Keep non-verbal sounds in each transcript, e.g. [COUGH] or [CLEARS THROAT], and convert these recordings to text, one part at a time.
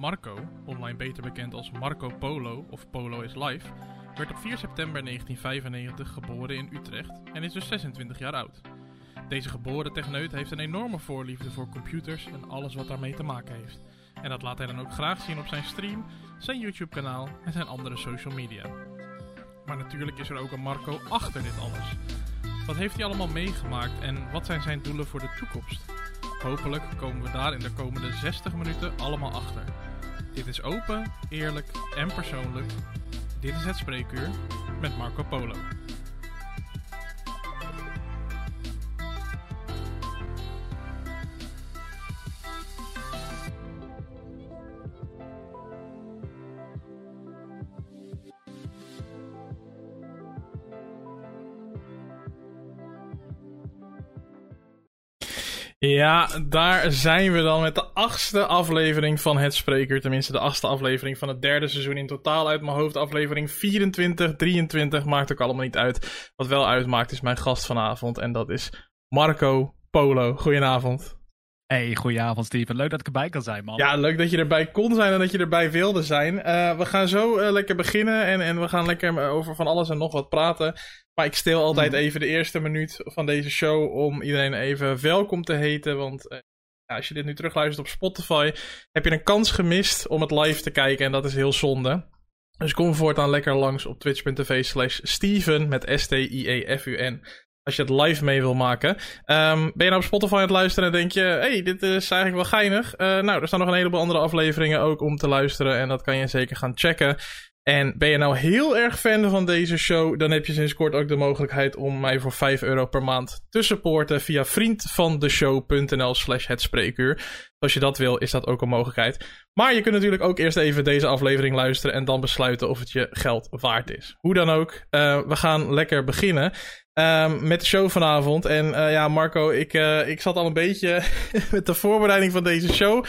Marco, online beter bekend als Marco Polo of Polo is Life, werd op 4 september 1995 geboren in Utrecht en is dus 26 jaar oud. Deze geboren techneut heeft een enorme voorliefde voor computers en alles wat daarmee te maken heeft. En dat laat hij dan ook graag zien op zijn stream, zijn YouTube kanaal en zijn andere social media. Maar natuurlijk is er ook een Marco achter dit alles. Wat heeft hij allemaal meegemaakt en wat zijn zijn doelen voor de toekomst? Hopelijk komen we daar in de komende 60 minuten allemaal achter. Dit is open, eerlijk en persoonlijk. Dit is het spreekuur met Marco Polo. Ja, daar zijn we dan met de achtste aflevering van Het Spreker. Tenminste, de achtste aflevering van het derde seizoen in totaal uit mijn hoofd. Aflevering 24, 23, maakt ook allemaal niet uit. Wat wel uitmaakt is mijn gast vanavond en dat is Marco Polo. Goedenavond. Hey, goedenavond Steven. Leuk dat ik erbij kan zijn, man. Ja, leuk dat je erbij kon zijn en dat je erbij wilde zijn. Uh, we gaan zo uh, lekker beginnen en, en we gaan lekker over van alles en nog wat praten. Maar ik steel altijd mm. even de eerste minuut van deze show om iedereen even welkom te heten. Want uh, ja, als je dit nu terugluistert op Spotify, heb je een kans gemist om het live te kijken en dat is heel zonde. Dus kom voortaan lekker langs op twitch.tv slash Steven met S-T-I-E-F-U-N als je het live mee wil maken. Um, ben je nou op Spotify aan het luisteren en denk je... hey, dit is eigenlijk wel geinig. Uh, nou, er staan nog een heleboel andere afleveringen ook om te luisteren. En dat kan je zeker gaan checken. En ben je nou heel erg fan van deze show... dan heb je sinds kort ook de mogelijkheid om mij voor 5 euro per maand te supporten... via vriendvandeshow.nl slash het spreekuur. Als je dat wil, is dat ook een mogelijkheid. Maar je kunt natuurlijk ook eerst even deze aflevering luisteren... en dan besluiten of het je geld waard is. Hoe dan ook, uh, we gaan lekker beginnen... Um, met de show vanavond. En uh, ja, Marco, ik, uh, ik zat al een beetje [LAUGHS] met de voorbereiding van deze show.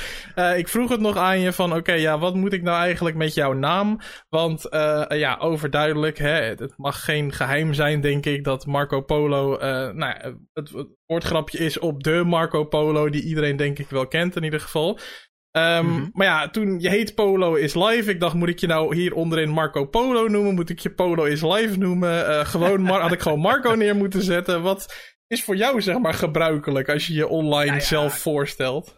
Ik vroeg het nog aan je van, oké, ja, wat moet ik nou eigenlijk met jouw naam? Want ja, overduidelijk, hè, het mag geen geheim zijn, denk ik, dat Marco Polo, nou het, het woordgrapje is op de Marco Polo, die iedereen denk ik wel kent in ieder geval. Um, mm -hmm. Maar ja, toen je heet Polo is live. Ik dacht, moet ik je nou hier onderin Marco Polo noemen? Moet ik je Polo is live noemen? Uh, gewoon [LAUGHS] had ik gewoon Marco neer moeten zetten. Wat is voor jou, zeg maar, gebruikelijk als je je online ja. zelf voorstelt?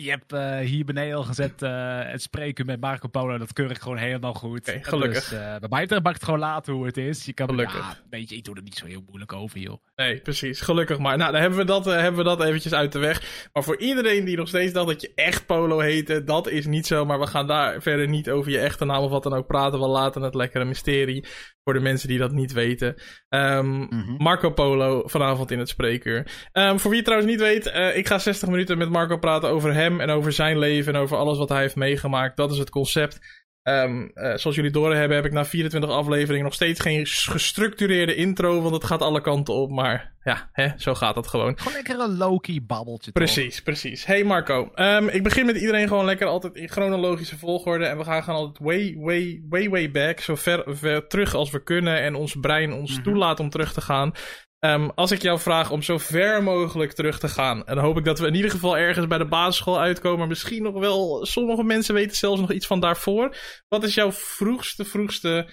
Je hebt uh, hier beneden al gezet uh, het spreken met Marco Polo. Dat keur ik gewoon helemaal goed. Okay, gelukkig. Dus, uh, bij mij mag ik het gewoon laten hoe het is. Je kan, gelukkig. Ja, weet je, ik doe er niet zo heel moeilijk over, joh. Nee, precies. Gelukkig maar. Nou, dan hebben we, dat, hebben we dat eventjes uit de weg. Maar voor iedereen die nog steeds dacht dat je echt Polo heette, dat is niet zo. Maar we gaan daar verder niet over je echte naam of wat dan ook praten. We laten het lekkere mysterie voor de mensen die dat niet weten. Um, mm -hmm. Marco Polo vanavond in het spreekuur. Um, voor wie het trouwens niet weet, uh, ik ga 60 minuten met Marco praten over hem en over zijn leven en over alles wat hij heeft meegemaakt. Dat is het concept. Um, uh, zoals jullie door hebben, heb ik na 24 afleveringen nog steeds geen gestructureerde intro, want het gaat alle kanten op. Maar ja, hè, zo gaat dat gewoon. Gewoon lekker een Loki babbeltje. Precies, toch? precies. Hey Marco, um, ik begin met iedereen gewoon lekker altijd in chronologische volgorde. En we gaan gewoon altijd way, way, way, way back. Zo ver, ver terug als we kunnen en ons brein ons mm -hmm. toelaat om terug te gaan. Um, als ik jou vraag om zo ver mogelijk terug te gaan. En dan hoop ik dat we in ieder geval ergens bij de basisschool uitkomen. Misschien nog wel. Sommige mensen weten zelfs nog iets van daarvoor. Wat is jouw vroegste, vroegste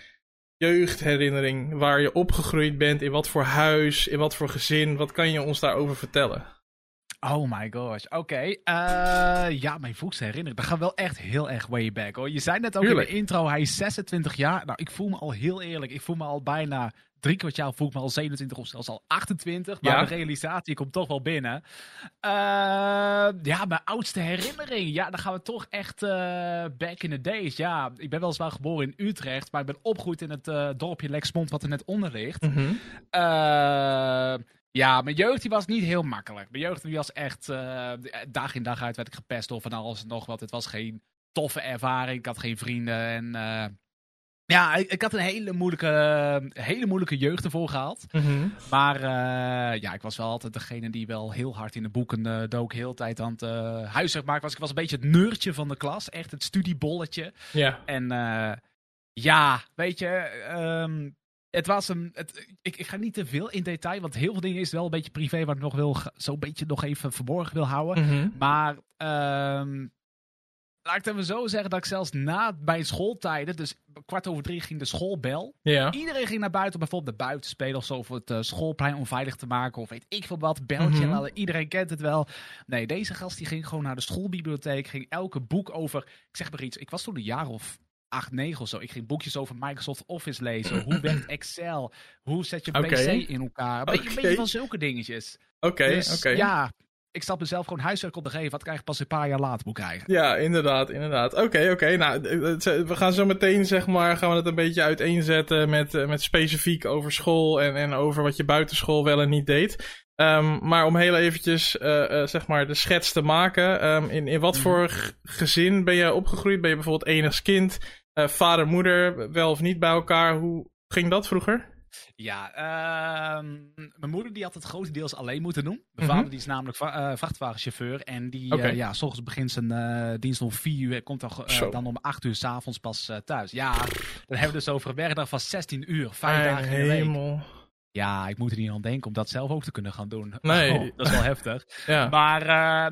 jeugdherinnering? Waar je opgegroeid bent? In wat voor huis? In wat voor gezin? Wat kan je ons daarover vertellen? Oh my gosh, oké. Okay. Uh, ja, mijn vroegste herinnering. Dat gaat wel echt heel erg way back hoor. Je zei net ook in de intro, hij is 26 jaar. Nou, ik voel me al heel eerlijk. Ik voel me al bijna drie kwart jaar voel ik me al 27 of zelfs al 28. Maar ja? de realisatie komt toch wel binnen. Uh, ja, mijn oudste herinnering. Ja, dan gaan we toch echt uh, back in the days. Ja, ik ben weliswaar geboren in Utrecht. Maar ik ben opgegroeid in het dorpje Lexmond wat er net onder ligt. Mm -hmm. Ja, mijn jeugd die was niet heel makkelijk. Mijn jeugd die was echt... dag in dag uit werd ik gepest of van alles en nog wat. Het was geen toffe ervaring. Ik had geen vrienden en... Ja, ik, ik, had een hele moeilijke, hele moeilijke jeugd ervoor gehad. Mm -hmm. Maar uh, ja, ik was wel altijd degene die wel heel hard in de boeken dook. Heel de tijd aan het huiswerk maken was. Ik was een beetje het neurtje van de klas. Echt het studiebolletje. Ja. En ja, weet je... Um, het was een. Het, ik, ik, ga niet te veel in detail, want heel veel dingen is wel een beetje privé, wat ik nog wil, zo'n beetje nog even verborgen wil houden. Mm -hmm. Maar um, laat ik het even zo zeggen dat ik zelfs na bij schooltijden, dus kwart over drie ging de schoolbel. Ja. Iedereen ging naar buiten, bijvoorbeeld de buiten spelen of zo, of het uh, schoolplein onveilig te maken, of weet ik veel wat, belletje. Mm Iedereen kent het wel. Nee, deze gast die ging gewoon naar de schoolbibliotheek, ging elke boek over, ik zeg maar iets, ik was toen een jaar of 8, 9 of zo. Ik ging boekjes over Microsoft Office lezen. Hoe werkt [CLEARS THROAT] Excel? Hoe zet je PC in elkaar? Een een beetje van zulke dingetjes. Oké, dus oké. Ja, ik stap mezelf gewoon huiswerk op te geven. Wat krijg ik pas een paar jaar later moet krijgen. Ja, inderdaad, inderdaad. Oké, oké. Nou, we gaan zo meteen, zeg maar, gaan we het een beetje uiteenzetten met, eh, met specifiek over school en, en over wat je buitenschool wel en niet deed. Um, maar om heel eventjes, uh, uh, zeg maar, de schets te maken. Um, in, in wat mhm. voor gezin ben je opgegroeid? Ben je bijvoorbeeld enigs kind? Uh, vader, moeder, wel of niet bij elkaar? Hoe ging dat vroeger? Ja, uh, mijn moeder die had het grotendeels alleen moeten doen. Mijn mhm. vader die is namelijk uh, vrachtwagenchauffeur. En die, okay. uh, ja, s ochtends begint zijn dienst om vier uur. Komt dan, dan om acht uur s'avonds pas thuis. Ja, dan hebben we dus over een werkdag van 16 uur. Vijf dagen in de week. Ja, ik moet er niet aan denken om dat zelf ook te kunnen gaan doen. Nee. [LAUGHS] Oh, dat is wel heftig. Ja. Maar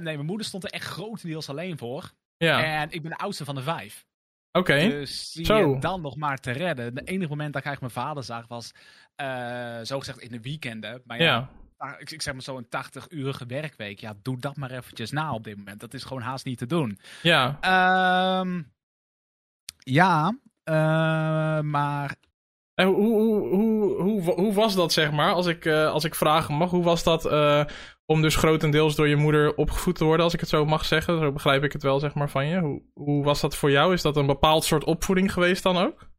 nee, mijn moeder stond er echt grotendeels alleen voor. Ja. En ik ben de oudste van de vijf. Oké. Dus zie je dan nog maar te redden. Het enige moment dat ik eigenlijk mijn vader zag was, uh, zogezegd in de weekenden. Maar ja, Ik, ik, zeg maar zo een 80-urige werkweek. Ja, doe dat maar eventjes na op dit moment. Dat is gewoon haast niet te doen. Ja. Um, ja, uh, maar en hoe, hoe, hoe, hoe, hoe was dat, zeg maar, als ik, uh, als ik vragen mag? Hoe was dat uh, om dus grotendeels door je moeder opgevoed te worden, als ik het zo mag zeggen? Zo begrijp ik het wel, zeg maar, van je. Hoe, hoe was dat voor jou? Is dat een bepaald soort opvoeding geweest dan ook?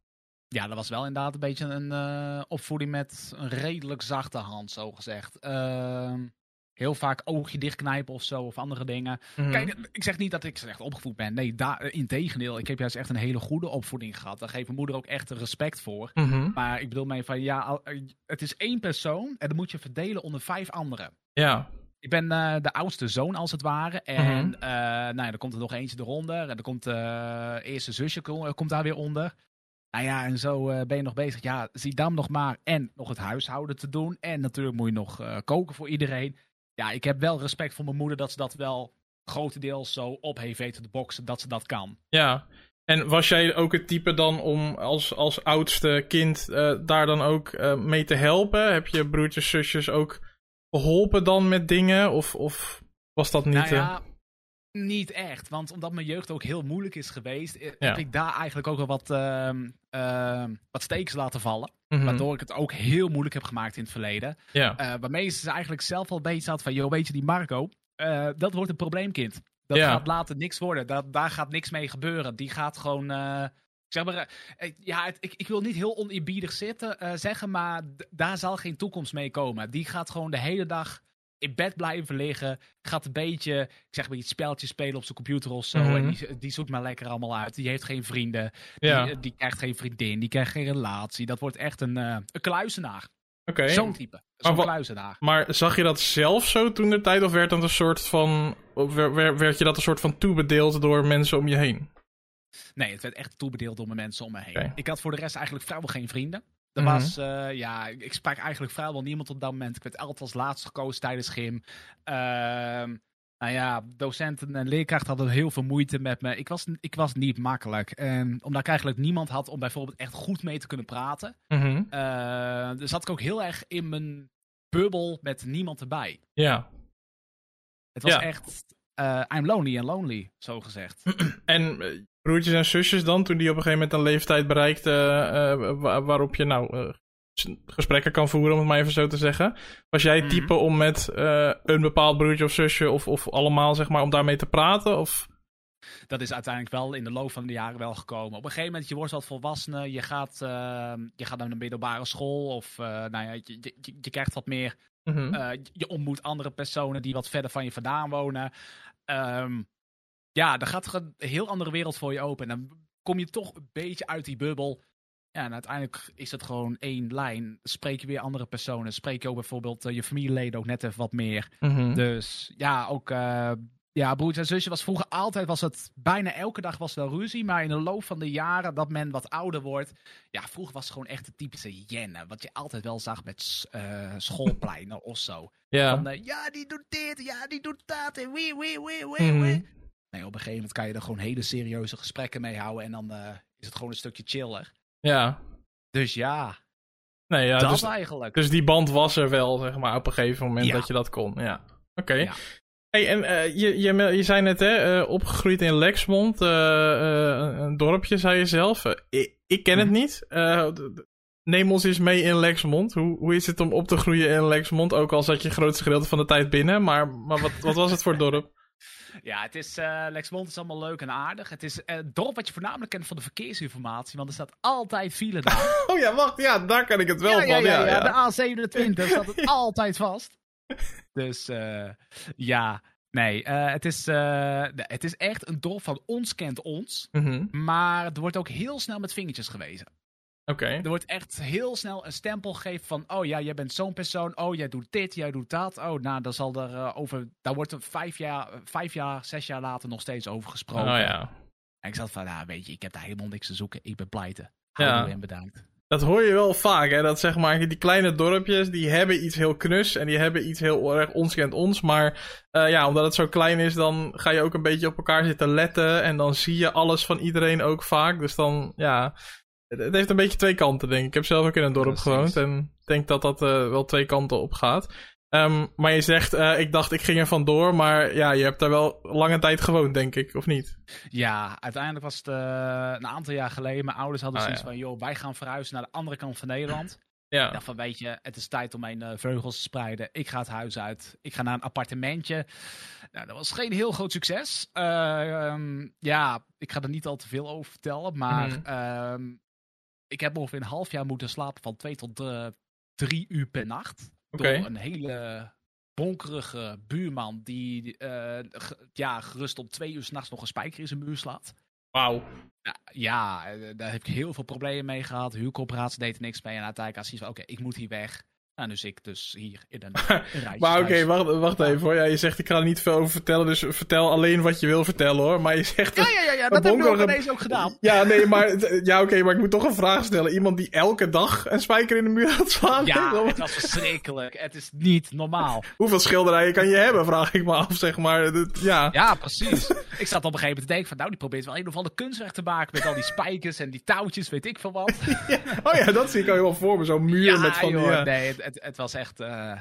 Ja, dat was wel inderdaad een beetje een uh, opvoeding met een redelijk zachte hand, zo gezegd. Ehm, heel vaak oogje dichtknijpen of zo, of andere dingen. Mhm. Kijk, ik zeg niet dat ik echt opgevoed ben. Nee, daar, eh, in tegendeel. Ik heb juist echt een hele goede opvoeding gehad. Daar geeft mijn moeder ook echt respect voor. Mhm. Maar ik bedoel mee van, ja, eh, het is één persoon en dan moet je verdelen onder vijf anderen. Ja. Ik ben uh, de oudste zoon, als het ware. En mm nou ja, dan komt er nog eentje eronder. En dan komt uh, eerste zusje komt daar weer onder. Nou ja, en zo ben je nog bezig. Ja, zie dan nog maar. En nog het huishouden te doen. En natuurlijk moet je nog koken voor iedereen ja, ik heb wel respect voor mijn moeder dat ze dat wel grotendeels zo op heeft weten te boksen dat ze dat kan. Ja, en was jij ook het type dan om als, als oudste kind uh, daar dan ook uh, mee te helpen? Heb je broertjes, zusjes ook geholpen dan met dingen? Of, of was dat niet... Nou ja, uh... Niet echt, want omdat mijn jeugd ook heel moeilijk is geweest, ja. heb ik daar eigenlijk ook wel wat, uh, wat stekens laten vallen. Mm -hmm. Waardoor ik het ook heel moeilijk heb gemaakt in het verleden. Ja. Uh, waarmee ze eigenlijk zelf al beetje had van, joh, weet je, die Marco, uh, dat wordt een probleemkind. Dat ja. gaat later niks worden. Dat, daar gaat niks mee gebeuren. Die gaat gewoon... Zeg maar, ja, het, ik, ik wil niet heel oneerbiedig zitten, zeggen, maar daar zal geen toekomst mee komen. Die gaat gewoon de hele dag in bed blijven liggen. Gaat een beetje, ik zeg maar iets speltjes spelen op zijn computer of zo. En mhm. die, die zoekt maar lekker allemaal uit. Die heeft geen vrienden. Die, die krijgt geen vriendin. Die krijgt geen relatie. Dat wordt echt een, uh, een kluizenaar. Okay. Zo'n type. Zo'n kluizenaar. Maar zag je dat zelf zo toen de tijd? Of werd dat een soort van. Werd, werd je dat een soort van toebedeeld door mensen om je heen? Nee, het werd echt toebedeeld door mijn mensen om me heen. Ik had voor de rest eigenlijk vrijwel geen vrienden. Er mhm. was, uh, ja, ik sprak eigenlijk vrijwel niemand op dat moment. Ik werd altijd als laatste gekozen tijdens gym. Uh, nou ja, docenten en leerkrachten hadden heel veel moeite met me. Ik was, ik was niet makkelijk. En omdat ik eigenlijk niemand had om bijvoorbeeld echt goed mee te kunnen praten. Mm -hmm. uh, dus zat ik ook heel erg in mijn bubbel met niemand erbij. Ja. Het was echt, uh, I'm lonely and lonely, zo gezegd. [CLEARS THROAT] en broertjes en zusjes dan, toen die op een gegeven moment een leeftijd bereikten uh, waarop je nou uh, gesprekken kan voeren, om het maar even zo te zeggen. Was jij het mhm. type om met uh, een bepaald broertje of zusje of, of allemaal, zeg maar, om daarmee te praten? Of... Dat is uiteindelijk wel in de loop van de jaren wel gekomen. Op een gegeven moment, je wordt wat volwassenen, je gaat, je gaat naar een middelbare school of nou ja, je, je, je, krijgt wat meer, mm -hmm. je ontmoet andere personen die wat verder van je vandaan wonen. Um, ja, dan gaat er een heel andere wereld voor je open. En dan kom je toch een beetje uit die bubbel. Ja, en uiteindelijk is het gewoon één lijn. Spreek je weer andere personen. Spreek je ook bijvoorbeeld uh, je familieleden ook net even wat meer. Mm-hmm. Dus ja, ook... Uh, ja, broertje en zusje was vroeger altijd, was het bijna elke dag was wel ruzie. Maar in de loop van de jaren dat men wat ouder wordt. Ja, vroeger was het gewoon echt de typische jennen. Wat je altijd wel zag met uh, schoolpleinen of zo. Ja. Van, ja, die doet dit, ja, die doet dat. En wee, wee, wee, wee, mm-hmm. Nee, op een gegeven moment kan je er gewoon hele serieuze gesprekken mee houden. En dan is het gewoon een stukje chiller. Ja. Dus ja. Nee, ja dat dus, eigenlijk. Dus die band was er wel, zeg maar, op een gegeven moment dat je dat kon. Ja. Oké. Ja. Hey, en uh, je, je, je zei net, hè, uh, opgegroeid in Lexmond, een dorpje, zei je zelf. Ik, ik, ken het mhm. niet. neem ons eens mee in Lexmond. Hoe, hoe is het om op te groeien in Lexmond? Ook al zat je het grootste gedeelte van de tijd binnen. Maar, maar wat, wat was het voor dorp? Ja, het is, uh, Lexmond is allemaal leuk en aardig. Het is een dorp wat je voornamelijk kent van de verkeersinformatie, want er staat altijd file daar. [LAUGHS] oh ja, wacht, ja, daar kan ik het wel van. Ja, ja, ja, de A27 staat het [LAUGHS] altijd vast. Dus uh, ja, nee, uh, het, is, uh, het is echt een dorp van ons kent ons. Mm -hmm. Maar er wordt ook heel snel met vingertjes gewezen. Oké. Er wordt echt heel snel een stempel gegeven van, oh ja, jij bent zo'n persoon, oh jij doet dit, jij doet dat. Oh, nou, dan zal er over, daar wordt er vijf jaar, vijf jaar, zes jaar later nog steeds over gesproken. Oh ja. En ik zat van, nou weet je, ik heb daar helemaal niks te zoeken, ik ben pleiten. Ja. en bedankt. Dat hoor je wel vaak, hè? Dat zeg maar, die kleine dorpjes, die hebben iets heel knus en die hebben iets heel erg ons kent ons. Maar uh, ja, omdat het zo klein is, dan ga je ook een beetje op elkaar zitten letten. En dan zie je alles van iedereen ook vaak. Dus dan, ja, het heeft een beetje twee kanten, denk ik. Ik heb zelf ook in een dorp gewoond en denk dat dat uh, wel twee kanten op gaat. Um, maar je zegt, uh, ik dacht ik ging er vandoor, maar ja, je hebt daar wel lange tijd gewoond, denk ik, of niet? Ja, uiteindelijk was het uh, een aantal jaar geleden. Mijn ouders hadden ah, zoiets van, joh, wij gaan verhuizen naar de andere kant van Nederland. Ja. Ik dacht van, weet je, het is tijd om mijn uh, vleugels te spreiden. Ik ga het huis uit. Ik ga naar een appartementje. Nou, dat was geen heel groot succes. Um, ja, ik ga er niet al te veel over vertellen, maar mm um, ik heb ongeveer een half jaar moeten slapen van twee tot drie uur per nacht. Door een hele bonkerige buurman die uh, ja, gerust om twee uur s'nachts nog een spijker in zijn muur slaat. Wauw. Ja, ja, eh, daar heb ik heel veel problemen mee gehad. Huurcoöperatie deed er niks mee. En uiteindelijk als hij oké, ik moet hier weg. Nou, dus ik dus hier in een, [LAUGHS] een Maar oké, wacht, wacht even hoor. Ja, je zegt ik ga er niet veel over vertellen, dus vertel alleen wat je wil vertellen hoor. Maar je zegt... Ja, ja, ja, ja dat heb ik ook deze ook gedaan. Ja, nee, maar, ja, oké, maar ik moet toch een vraag stellen. Iemand die elke dag een spijker in de muur had slaan? Ja, [LAUGHS] het was verschrikkelijk. Het is niet normaal. [LAUGHS] Hoeveel schilderijen kan je hebben, vraag ik me af, zeg maar. ja. ja, precies. Ik zat op een gegeven moment te denken van, nou, die probeert wel een of andere kunstwerk te maken met al die spijkers en die touwtjes, weet ik veel wat. [LAUGHS] Oh ja, dat zie ik al wel voor me, zo'n muur met van die... nee, het, het was echt... Uh,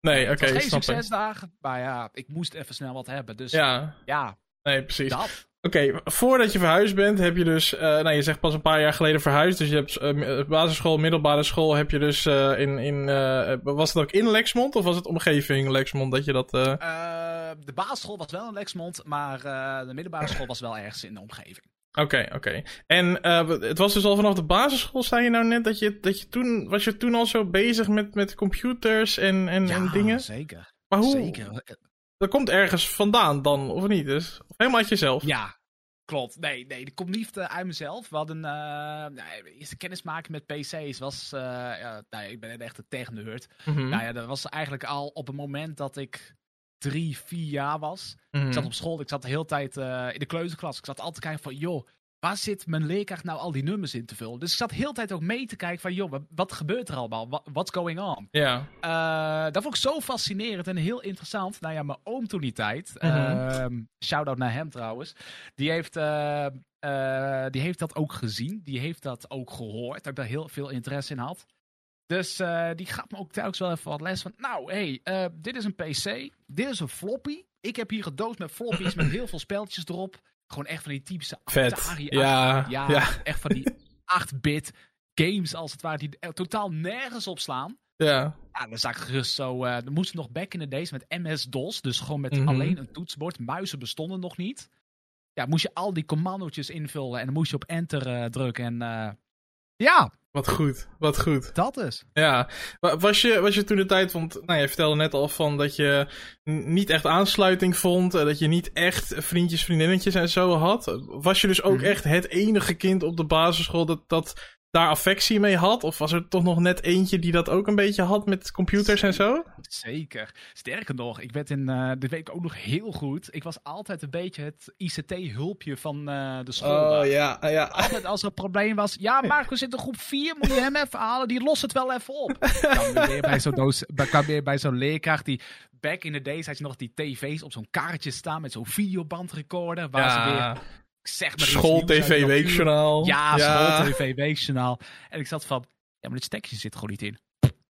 nee, oké. Okay, geen succesdagen, maar ja, ik moest even snel wat hebben. Dus ja, ja nee, precies. Oké, voordat je verhuisd bent, heb je dus, uh, nou je zegt pas een paar jaar geleden verhuisd, dus je hebt uh, basisschool, middelbare school, heb je dus uh, in, in was het ook in Lexmond of was het omgeving Lexmond dat je dat... de basisschool was wel in Lexmond, maar de middelbare school was wel ergens in de omgeving. Oké, oké. En uh, het was dus al vanaf de basisschool, zei je nou net, dat je, dat je toen, was je toen al zo bezig met, met computers en, en, ja, en dingen? zeker. Maar hoe? Zeker. Dat komt ergens vandaan dan, of niet? Dus, of helemaal uit jezelf? Ja, klopt. Nee, nee, dat komt niet uit mezelf. We hadden, uh, nou, eerste kennismaken met PC's was, uh, ja, nou, ik ben echt een tech-nerd. Mm -hmm. Nou ja, dat was eigenlijk al op het moment dat ik drie, vier jaar was. Ik zat mhm. op school, ik zat de hele tijd uh, in de kleuterklas. Ik zat altijd te kijken van, joh, waar zit mijn leerkracht nou al die nummers in te vullen? Dus ik zat de hele tijd ook mee te kijken van, joh, wat, gebeurt er allemaal? What's going on? Ja. Uh, dat vond ik zo fascinerend en heel interessant. Nou ja, mijn oom toen die tijd, mm -hmm. shout-out naar hem trouwens, die heeft... Uh, die heeft dat ook gezien. Die heeft dat ook gehoord. Dat ik daar heel veel interesse in had. Dus uh, die gaat me ook telkens wel even wat les van. Nou, hey, uh, dit is een PC. Dit is een floppy. Ik heb hier gedoosd met floppies met heel veel speltjes erop. Gewoon echt van die typische Atari. Ja, ja, ja, echt van die 8-bit games als het ware. Die totaal nergens op slaan. Ja. Ja, dan zag ik gerust zo. Uh, er moest nog back in the days met MS-DOS. Dus gewoon met mm -hmm. alleen een toetsenbord. Muizen bestonden nog niet. Ja, moest je al die commandootjes invullen. En dan moest je op enter drukken. En ja, wat goed, wat goed. Dat is. Ja. Was je, was je toen de tijd, want nou, je vertelde net al van dat je niet echt aansluiting vond, eh, dat je niet echt vriendjes, vriendinnetjes en zo had. Was je dus ook mhm. echt het enige kind op de basisschool dat, dat daar affectie mee had? Of was er toch nog net eentje die dat ook een beetje had met computers en zo? Zeker. Sterker nog, ik werd in uh, de week ook nog heel goed. Ik was altijd een beetje het ICT-hulpje van uh, de school. Oh ja, ja. Altijd als er een probleem was. Ja, Marco zit in groep 4, moet je hem even halen. Die lost het wel even op. [LAUGHS] Dan weer bij zo'n doos, kwam weer bij zo'n leerkracht die back in the days had je nog die tv's op zo'n kaartje staan met zo'n videobandrecorder. Waar ja. ze weer zeg maar School-tv weekjournaal. Ja, ja. school-tv weekjournaal. En ik zat van, ja, maar dit stekje zit gewoon niet in.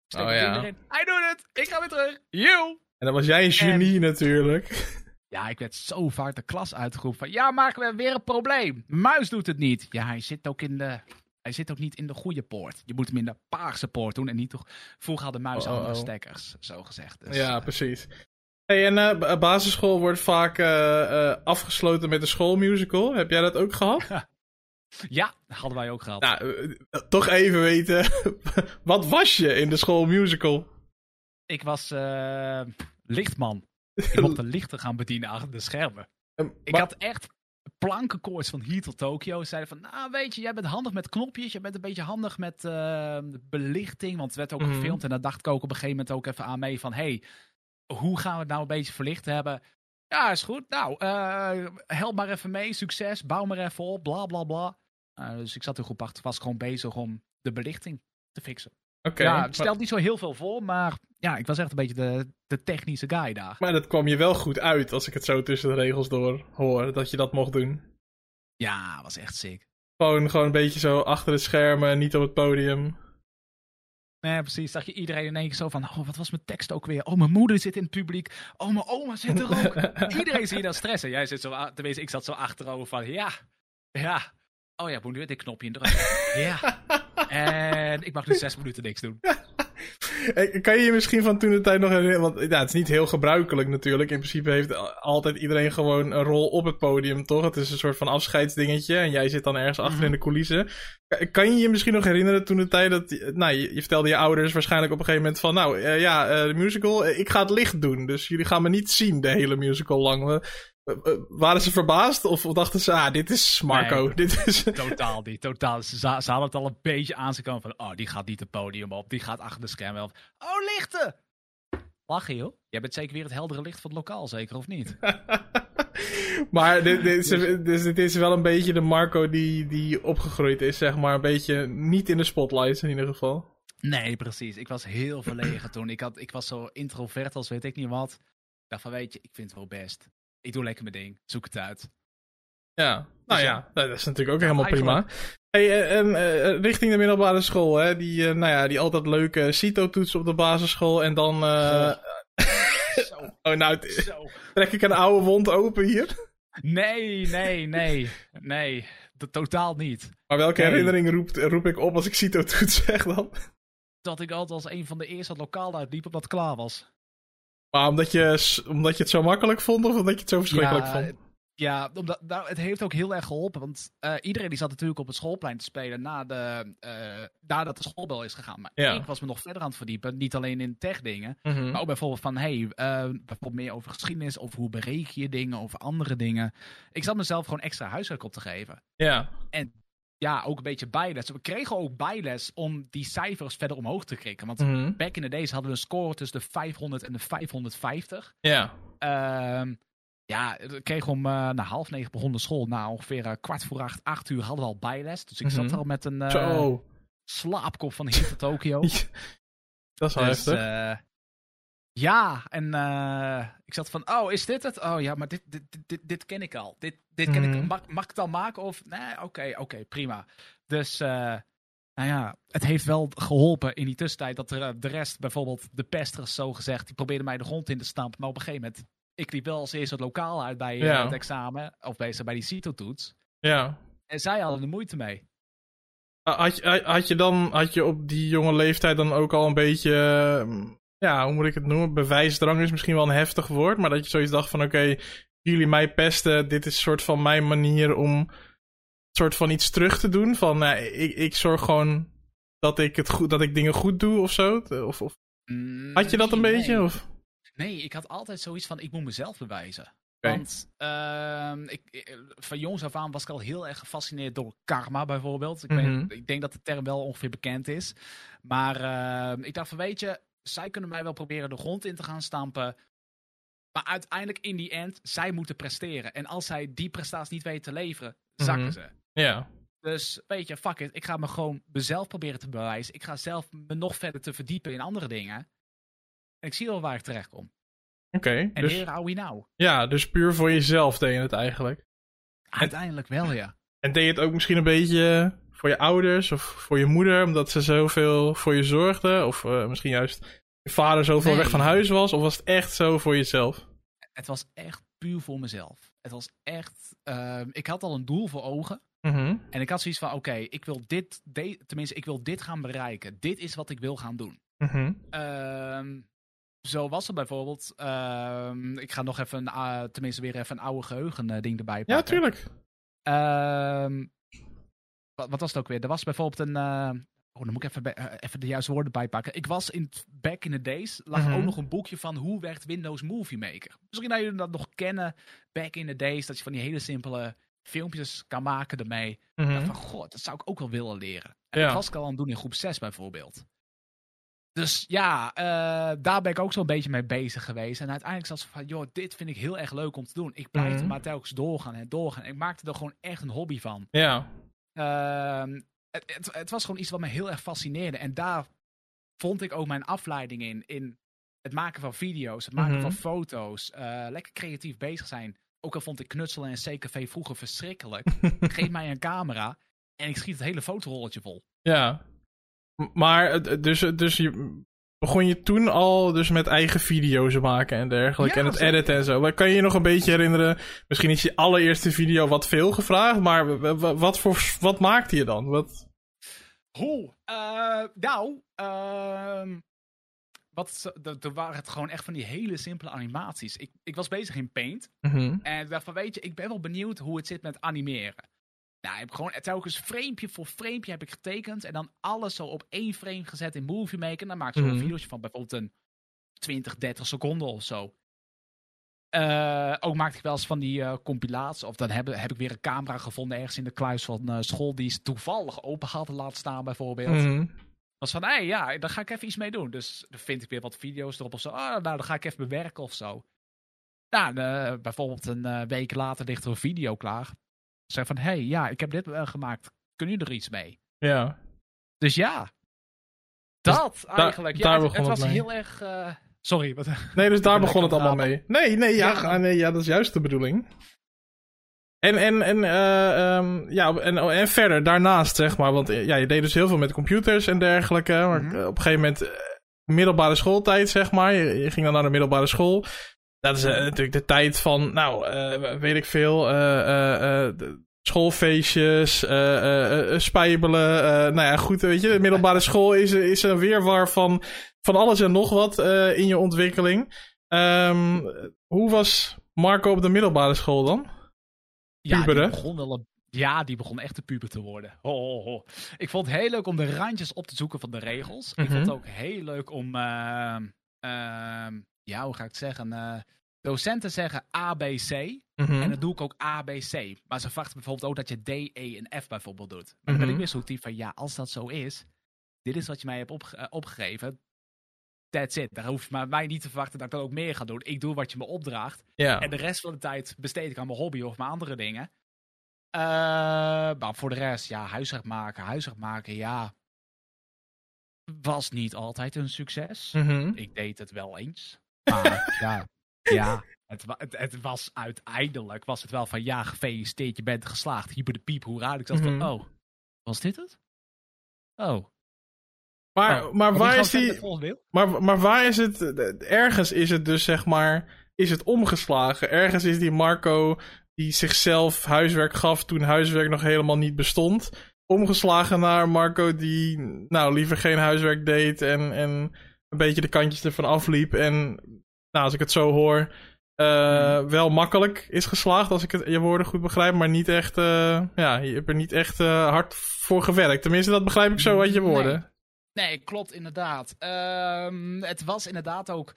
Stek oh, ja. erin. Hij doet het. Ik ga weer terug. You. En dan was jij een genie natuurlijk. Ja, ik werd zo vaak de klas uitgeroepen van, ja, maken we weer een probleem. Muis doet het niet. Ja, hij zit ook in de hij zit ook niet in de goede poort. Je moet hem in de paarse poort doen en niet toch. Vroeger hadden muis oh, andere oh. stekkers, zo gezegd. Dus, ja, uh, precies. Hey, en uh, basisschool wordt vaak uh, afgesloten met de schoolmusical. Heb jij dat ook gehad? [LAUGHS] ja, hadden wij ook gehad. Nou, toch even weten, [LAUGHS] wat was je in de schoolmusical? Ik was lichtman. Ik mocht de [LAUGHS] lichten gaan bedienen achter de schermen. ik had echt plankenkoorts van hier tot Tokio. Zeiden van, nou weet je, jij bent handig met knopjes. Je bent een beetje handig met belichting. Want het werd ook mhm. gefilmd. En daar dacht ik ook op een gegeven moment ook even aan mee van... Hey, hoe gaan we het nou een beetje verlicht hebben? Ja, is goed. Nou, uh, help maar even mee. Succes. Bouw maar even op. Bla bla bla. Uh, dus ik zat er goed achter. Was gewoon bezig om de belichting te fixen. Oké. ja, het stelt niet zo heel veel voor, maar ja, ik was echt een beetje de, de technische guy daar. Maar dat kwam je wel goed uit als ik het zo tussen de regels door hoor, dat je dat mocht doen. Ja, was echt sick. Gewoon, gewoon een beetje zo achter de schermen, niet op het podium. Nee, precies. Zag je iedereen in één keer zo van, oh, wat was mijn tekst ook weer? Oh, mijn moeder zit in het publiek. Oh, mijn oma zit er ook. [LAUGHS] iedereen zie je dan stressen. Jij zit zo, tenminste, ik zat zo achterover van, ja, ja. Oh ja, moet nu dit knopje indrukken. ja. [LAUGHS] En ik mag nu zes minuten niks doen. Kan je je misschien van toen de tijd nog herinneren? Want ja, het is niet heel gebruikelijk natuurlijk. In principe heeft altijd iedereen gewoon een rol op het podium, toch? Het is een soort van afscheidsdingetje. En jij zit dan ergens achter in de mhm. coulissen. Kan je je misschien nog herinneren toen de tijd dat... Nou, je, je vertelde je ouders waarschijnlijk op een gegeven moment van... Nou, uh, ja, uh, de musical, ik ga het licht doen. Dus jullie gaan me niet zien de hele musical lang. Eh, eh, waren ze verbaasd of dachten ze, ah, dit is Marco? Nee, [LAUGHS] dit is... Totaal niet, totaal. Ze, ze, hadden het al een beetje aan ze komen van, oh, die gaat niet het podium op, die gaat achter de schermen op. Oh, lichten! Lachen, joh. Jij bent zeker weer het heldere licht van het lokaal, zeker, of niet? [LAUGHS] maar dit, dit, is, dus dit is wel een beetje de Marco die, die opgegroeid is, zeg maar. Een beetje niet in de spotlights in ieder geval. Nee, precies. Ik was heel verlegen toen. Ik, had, ik was zo introvert als weet ik niet wat. Ik dacht van, weet je, ik vind het wel best ik doe lekker mijn ding. Zoek het uit. Ja, nou dus ja, dat is natuurlijk ook helemaal prima. Hey, eh, en uh, richting de middelbare school, hè? Die, uh, nou ja, die altijd leuke CITO-toets op de basisschool en dan... Uh... Zo. [LAUGHS] oh, nou, Zo. trek ik een oude wond open hier? Nee, nee, nee, nee, totaal niet. Maar welke herinnering roept, roep ik op als ik CITO-toets [LAUGHS] zeg dan? Dat ik altijd als een van de eerste het lokaal uitliep op dat klaar was. Maar omdat je, omdat je het zo makkelijk vond of omdat je het zo verschrikkelijk vond? Ja, omdat, nou, het heeft ook heel erg geholpen. Want uh, iedereen die zat natuurlijk op het schoolplein te spelen na de, uh, nadat de schoolbel is gegaan. Maar ik was me nog verder aan het verdiepen. Niet alleen in tech dingen. Mm Maar ook bijvoorbeeld van, hey, uh, bijvoorbeeld meer over geschiedenis. Of hoe bereken je dingen, over andere dingen. Ik zat mezelf gewoon extra huiswerk op te geven. Ja. En ja, ook een beetje bijles. We kregen ook bijles om die cijfers verder omhoog te krikken. Want mhm. back in the days hadden we een score tussen de 500 en de 550. Ja. Uh, ja, we kregen om uh, na half negen begon de school. Na ongeveer uh, kwart voor acht, acht uur hadden we al bijles. Dus ik zat mhm. al met een uh, slaapkop van hier tot Tokio. Dat is wel dus, heftig. Ja, en uh, ik zat van, oh, is dit het? Oh ja, maar dit, dit, dit, dit ken ik al. Dit, dit ken ik. Mhm. Mag, mag ik het al maken? Of, nee, oké, oké, prima. Dus, uh, nou ja, het heeft wel geholpen in die tussentijd dat er, de rest, bijvoorbeeld de pesters, zo gezegd, die probeerden mij de grond in te stampen. Maar op een gegeven moment, ik liep wel als eerste het lokaal uit bij ja. het examen, of bij, bij die CITO-toets. Ja. En zij hadden er moeite mee. Had je, had je dan, had je op die jonge leeftijd dan ook al een beetje ja, hoe moet ik het noemen? Bewijsdrang is misschien wel een heftig woord, maar dat je zoiets dacht van oké, jullie mij pesten, dit is een soort van mijn manier om soort van iets terug te doen. Van nou, ik, ik zorg gewoon dat ik, het goed, dat ik dingen goed doe of zo. Of, of... Mm, had je dat een beetje? Of? Nee, ik had altijd zoiets van ik moet mezelf bewijzen. Want uh, ik, van jongs af aan was ik al heel erg gefascineerd door karma bijvoorbeeld. Ik, Mhm. weet, ik denk dat de term wel ongeveer bekend is. Maar ehm, ik dacht van weet je, zij kunnen mij wel proberen de grond in te gaan stampen. Maar uiteindelijk in die end, zij moeten presteren. En als zij die prestatie niet weten te leveren, zakken Mhm. ze. Ja. Dus weet je, fuck it. Ik ga me gewoon mezelf proberen te bewijzen. Ik ga zelf me nog verder te verdiepen in andere dingen. En ik zie wel waar ik terecht kom. Oké. En Dus, here are we now. ja, dus puur voor jezelf deed je het eigenlijk. Uiteindelijk wel, ja. En deed je het ook misschien een beetje voor je ouders of voor je moeder, omdat ze zoveel voor je zorgden? Of eh, misschien juist je vader zoveel Nee. weg van huis was? Of was het echt zo voor jezelf? Het was echt puur voor mezelf. Het was echt... ehm, ik had al een doel voor ogen. Mhm. En ik had zoiets van, oké, ik wil dit... de- tenminste, ik wil dit gaan bereiken. Dit is wat ik wil gaan doen. Mhm. Ehm, zo was het bijvoorbeeld. ehm, ik ga nog even, een, tenminste weer even een oude geheugen eh, ding erbij pakken. Ja, tuurlijk. Wat, wat was het ook weer? Er was bijvoorbeeld een. eh, oh, dan moet ik even, eh, even de juiste woorden bijpakken. Ik was in back in the days. lag Mhm. ook nog een boekje van hoe werkt Windows Movie Maker. Misschien dat jullie dat nog kennen. Back in the days. Dat je van die hele simpele filmpjes kan maken ermee. Mhm. dacht van, god, dat zou ik ook wel willen leren. En Ja. dat was ik al aan het doen in groep 6 bijvoorbeeld. Dus ja, eh, daar ben ik ook zo'n beetje mee bezig geweest. En uiteindelijk zat ze van, joh, dit vind ik heel erg leuk om te doen. Ik blijf Mhm. er maar telkens doorgaan en doorgaan. En ik maakte er gewoon echt een hobby van. Ja. Ehm, het, het, het was gewoon iets wat me heel erg fascineerde. En daar vond ik ook mijn afleiding in. In het maken van video's, het maken Mhm. van foto's. eh, lekker creatief bezig zijn. Ook al vond ik knutselen en CKV vroeger verschrikkelijk. [LAUGHS] Geef mij een camera en ik schiet het hele fotorolletje vol. Ja. Maar, dus, dus je, begon je toen al dus met eigen video's maken en dergelijke. Ja, en het zeker. editen en zo. Maar Kan je je nog een beetje herinneren? Misschien is je allereerste video wat veel gevraagd. Maar wat, voor, wat maakte je dan? Wat... Hoe? Eh, nou, ehm, wat, er- er waren het gewoon echt van die hele simpele animaties. Ik, ik was bezig in Paint. Mhm. En ik dacht van, weet je, ik ben wel benieuwd hoe het zit met animeren. Nou, ik heb gewoon telkens framepje voor framepje heb ik getekend. En dan alles zo op één frame gezet in Movie Maker. En dan maak ik zo Mhm. een van bijvoorbeeld een 20, 30 seconden of zo. Eh, ook maakte ik wel eens van die eh, compilaties. Of dan heb, heb ik weer een camera gevonden ergens in de kluis van eh, school. Die ze toevallig open hadden laten staan bijvoorbeeld. Mhm. was van, hé, ja, daar ga ik even iets mee doen. Dus dan vind ik weer wat video's erop of zo. Ah, nou, dan ga ik even bewerken of zo. Nou, bijvoorbeeld een week later ligt er een video klaar. Zeg van, hé, hey, ja, ik heb dit eh, gemaakt. Kunnen jullie er iets mee? Ja. Dus ja. Dus Dat eigenlijk. Ja, daar het, begon het was mee. heel erg... eh, sorry, wat... Nee, dus daar [LAUGHS] begon het allemaal mee. Nee, nee, ja, nee, ja, dat is juist de bedoeling. En, en, en, eh, ehm, ja, en, en verder, daarnaast, zeg maar. Want eh, ja, je deed dus heel veel met computers en dergelijke. Maar Mhm. op een gegeven moment, middelbare schooltijd, zeg maar. Je, je ging dan naar de middelbare school. Dat is eh, natuurlijk de tijd van, nou, eh, weet ik veel, eh, de schoolfeestjes, spijbelen. nou ja, goed, weet je, de middelbare school is, is een weerwar van, van alles en nog wat in je ontwikkeling. Ehm, hoe was Marco op de middelbare school dan? Ja, die begon wel een- ja, die begon echt te puber te worden. Ho, ho, ho. Ik vond het heel leuk om de randjes op te zoeken van de regels. Ik Mhm. vond het ook heel leuk om, ehm, ehm, ja, hoe ga ik het zeggen? eh, docenten zeggen ABC. Mhm. En dan doe ik ook ABC. Maar ze verwachten bijvoorbeeld ook dat je D, E en F bijvoorbeeld doet. Maar dan ben ik Mhm. weer type van, ja, als dat zo is, dit is wat je mij hebt opge- eh, opgegeven. That's it. Daar hoef je maar mij niet te verwachten dat ik dat ook meer ga doen. Ik doe wat je me opdraagt. En de rest van de tijd besteed ik aan mijn hobby of mijn andere dingen. Eh, maar voor de rest, ja, huiswerk maken, huiswerk maken, ja. Was niet altijd een succes. Mhm. Ik deed het wel eens. Maar [LAUGHS] ja, ja het, het, het was uiteindelijk was het wel van ja, gefeliciteerd, je bent geslaagd. Hyper de piep, hoera. Ik dacht Mhm. van, oh, was dit het? Oh. Maar, Nou, maar waar is die... Maar, maar waar is het... Ergens is het dus, zeg maar... Is het omgeslagen. Ergens is die Marco... Die zichzelf huiswerk gaf toen huiswerk nog helemaal niet bestond. Omgeslagen naar Marco die... Nou, liever geen huiswerk deed. En, en een beetje de kantjes ervan afliep. En... Nou, als ik het zo hoor... eh, wel makkelijk is geslaagd, als ik het, je woorden goed begrijp. Maar niet echt... eh, ja, je hebt er niet echt eh, hard voor gewerkt. Tenminste, dat begrijp ik zo uit je woorden. Nee, klopt inderdaad. Ehm, het was inderdaad ook.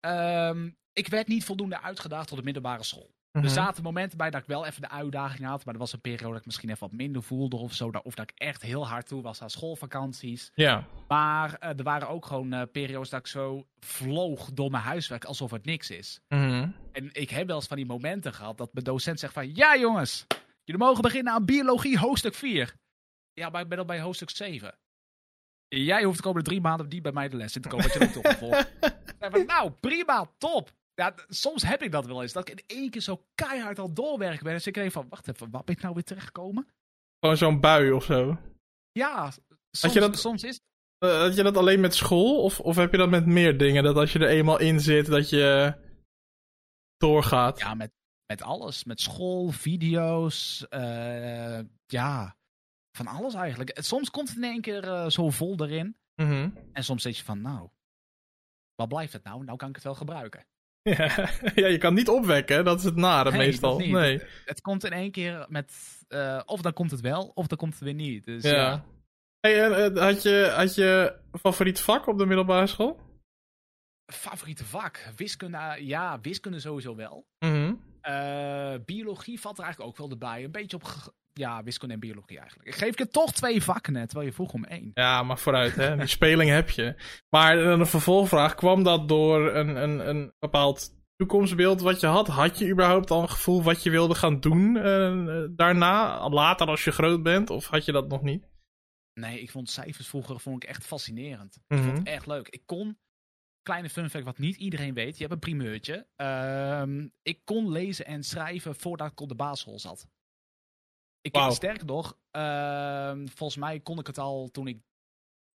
ehm, ik werd niet voldoende uitgedaagd tot de middelbare school. Er Mhm. zaten momenten bij dat ik wel even de uitdaging had. Maar er was een periode dat ik misschien even wat minder voelde of zo. Of dat ik echt heel hard toe was aan schoolvakanties. Ja. Maar eh, er waren ook gewoon eh, periodes dat ik zo vloog door mijn huiswerk alsof het niks is. Mhm. En ik heb wel eens van die momenten gehad dat mijn docent zegt van... Ja jongens, jullie mogen beginnen aan biologie hoofdstuk 4. Ja, maar ik ben al bij hoofdstuk 7. Jij hoeft de komende drie maanden niet bij mij de les in te komen, wat je ook toch volgt. [LAUGHS] Nou, prima, top. Ja, soms heb ik dat wel eens. Dat ik in één keer zo keihard al doorwerken ben. Dus ik denk van, wacht even, wat ben ik nou weer terechtgekomen? Gewoon zo'n bui of zo. Ja, soms, je dat- soms is Eh, had je dat alleen met school? Of, of heb je dat met meer dingen? Dat als je er eenmaal in zit, dat je doorgaat? Ja, met, met alles. Met school, video's, eh, ja, van alles eigenlijk. Eh, Soms komt het in één keer zo vol erin. Mhm. En soms zeg je van, nou, wat blijft het nou? Nou kan ik het wel gebruiken. [LAUGHS] Ja. ja, je kan niet opwekken, hè? dat is het nare Nee, meestal. Nee. Het komt in één keer met, eh, of dan komt het wel, of dan komt het weer niet. Dus Ja. ja, Hey, en, eh, had, je, had je favoriet vak op de middelbare school? favoriete vak? Wiskunde, ja, wiskunde sowieso wel. Mhm. Eh, biologie valt er eigenlijk ook wel erbij. Een beetje op, ja, wiskunde en biologie eigenlijk. Ik geef je toch twee vakken net, terwijl je vroeg om één. Ja, maar vooruit, hè. Die speling heb je. Maar een vervolgvraag. Kwam dat door een, een, een bepaald toekomstbeeld wat je had? Had je überhaupt al een gevoel wat je wilde gaan doen eh, daarna? Later als je groot bent? Of had je dat nog niet? Nee, ik vond cijfers vroeger vond ik echt fascinerend. Ik Mhm. vond het echt leuk. Ik kon, kleine fun fact wat niet iedereen weet, je hebt een primeurtje. Ehm, ik kon lezen en schrijven voordat ik op de basisschool zat. Ik Wauw. sterker nog, ehm, volgens mij kon ik het al toen ik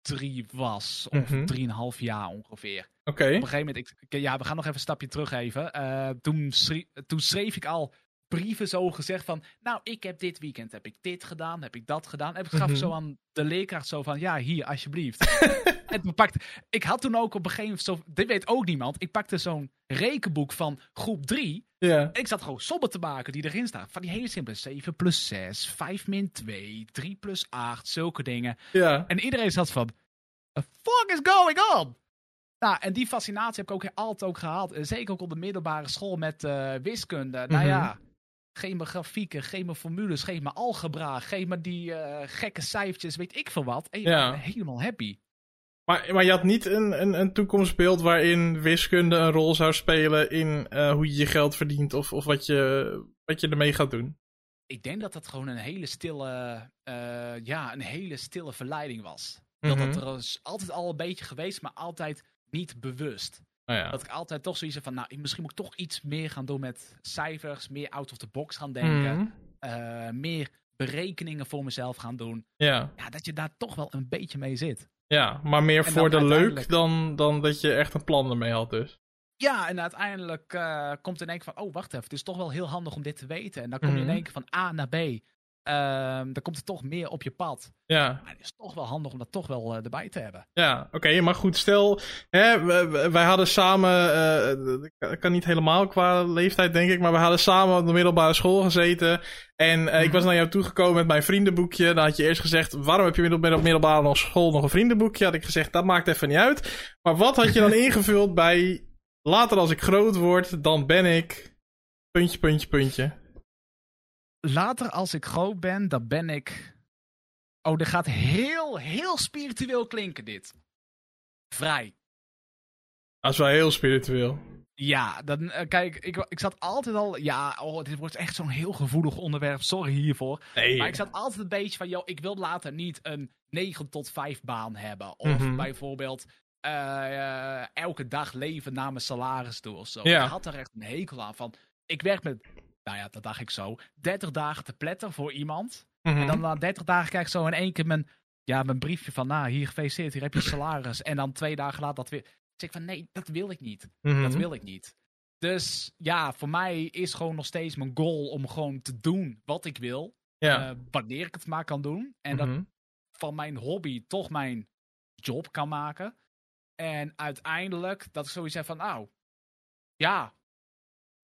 drie was. Of Mhm. drieënhalf jaar ongeveer. Oké. Op een gegeven moment, ik, ja, we gaan nog even een stapje terug even. Eh, toen, schrie- toen schreef ik al brieven zo gezegd van, nou, ik heb dit weekend, heb ik dit gedaan, heb ik dat gedaan. En ik gaf Mhm. zo aan de leerkracht zo van, ja, hier, alsjeblieft. [LAUGHS] en toen pakte, ik had toen ook op een gegeven moment, zo, dit weet ook niemand, ik pakte zo'n rekenboek van groep 3. Ja. En ik zat gewoon sommen te maken die erin staan. Van die hele simpele 7 plus 6, 5 min 2, 3 plus 8, zulke dingen. Ja. En iedereen zat van, the fuck is going on? Nou, en die fascinatie heb ik ook altijd ook gehaald. En zeker ook op de middelbare school met eh, wiskunde. Nou Mhm. ja, geef me grafieken, geef me formules, geef me algebra, geef me die eh, gekke cijfertjes, weet ik veel wat. En je Ja. helemaal happy. Maar, maar je had niet een, een, een toekomstbeeld waarin wiskunde een rol zou spelen in eh, hoe je je geld verdient of, of wat, je, wat je ermee gaat doen. Ik denk dat dat gewoon een hele stille, eh, ja, een hele stille verleiding was. Dat Mhm. dat er is altijd al een beetje geweest, maar altijd niet bewust. Nou ja. Dat ik altijd toch zoiets van, nou, misschien moet ik toch iets meer gaan doen met cijfers, meer out of the box gaan denken, Mhm. eh, meer berekeningen voor mezelf gaan doen. Ja. Ja, dat je daar toch wel een beetje mee zit. Ja, maar meer En voor de leuk dan, dan dat je echt een plan ermee had dus. Ja, en uiteindelijk eh, komt in één keer van, oh, wacht even, het is toch wel heel handig om dit te weten. En dan kom je Mhm. in één keer van A naar B. Ehm, dan komt er toch meer op je pad. Ja, Maar het is toch wel handig om dat toch wel eh, erbij te hebben. ja oké, maar goed, stel, hè, wij hadden samen, ik kan niet helemaal qua leeftijd denk ik, maar we hadden samen op de middelbare school gezeten. En eh, ik Mhm. was naar jou toegekomen met mijn vriendenboekje. Dan had je eerst gezegd, waarom heb je middel- middelbare school nog een vriendenboekje? Had ik gezegd, dat maakt even niet uit. Maar wat had je dan [LAUGHS] ingevuld bij, later als ik groot word, dan ben ik, puntje, puntje, puntje. Later, als ik groot ben, dan ben ik. Oh, dit gaat heel, heel spiritueel klinken, dit. Vrij. Dat is wel heel spiritueel. Ja, dan, eh, kijk, ik, ik zat altijd al. Ja, oh, dit wordt echt zo'n heel gevoelig onderwerp. Sorry hiervoor. Nee. Maar ik zat altijd een beetje van, joh, ik wil later niet een 9 tot 5 baan hebben. Of Mhm. bijvoorbeeld eh, elke dag leven naar mijn salaris toe of zo. Ja. Ik had er echt een hekel aan van. Ik werk met, nou ja, dat dacht ik zo, 30 dagen te pletten voor iemand. Mhm. En dan na 30 dagen krijg ik zo in één keer mijn, ja, mijn briefje van, nou, hier gefeliciteerd, hier heb je salaris. En dan twee dagen later dat weer. Dus ik van, nee, dat wil ik niet. Mhm. Dat wil ik niet. Dus ja, voor mij is gewoon nog steeds mijn goal om gewoon te doen wat ik wil. Ja. eh, wanneer ik het maar kan doen. En dat Mhm. van mijn hobby toch mijn job kan maken. En uiteindelijk dat ik zoiets heb van, nou, ja,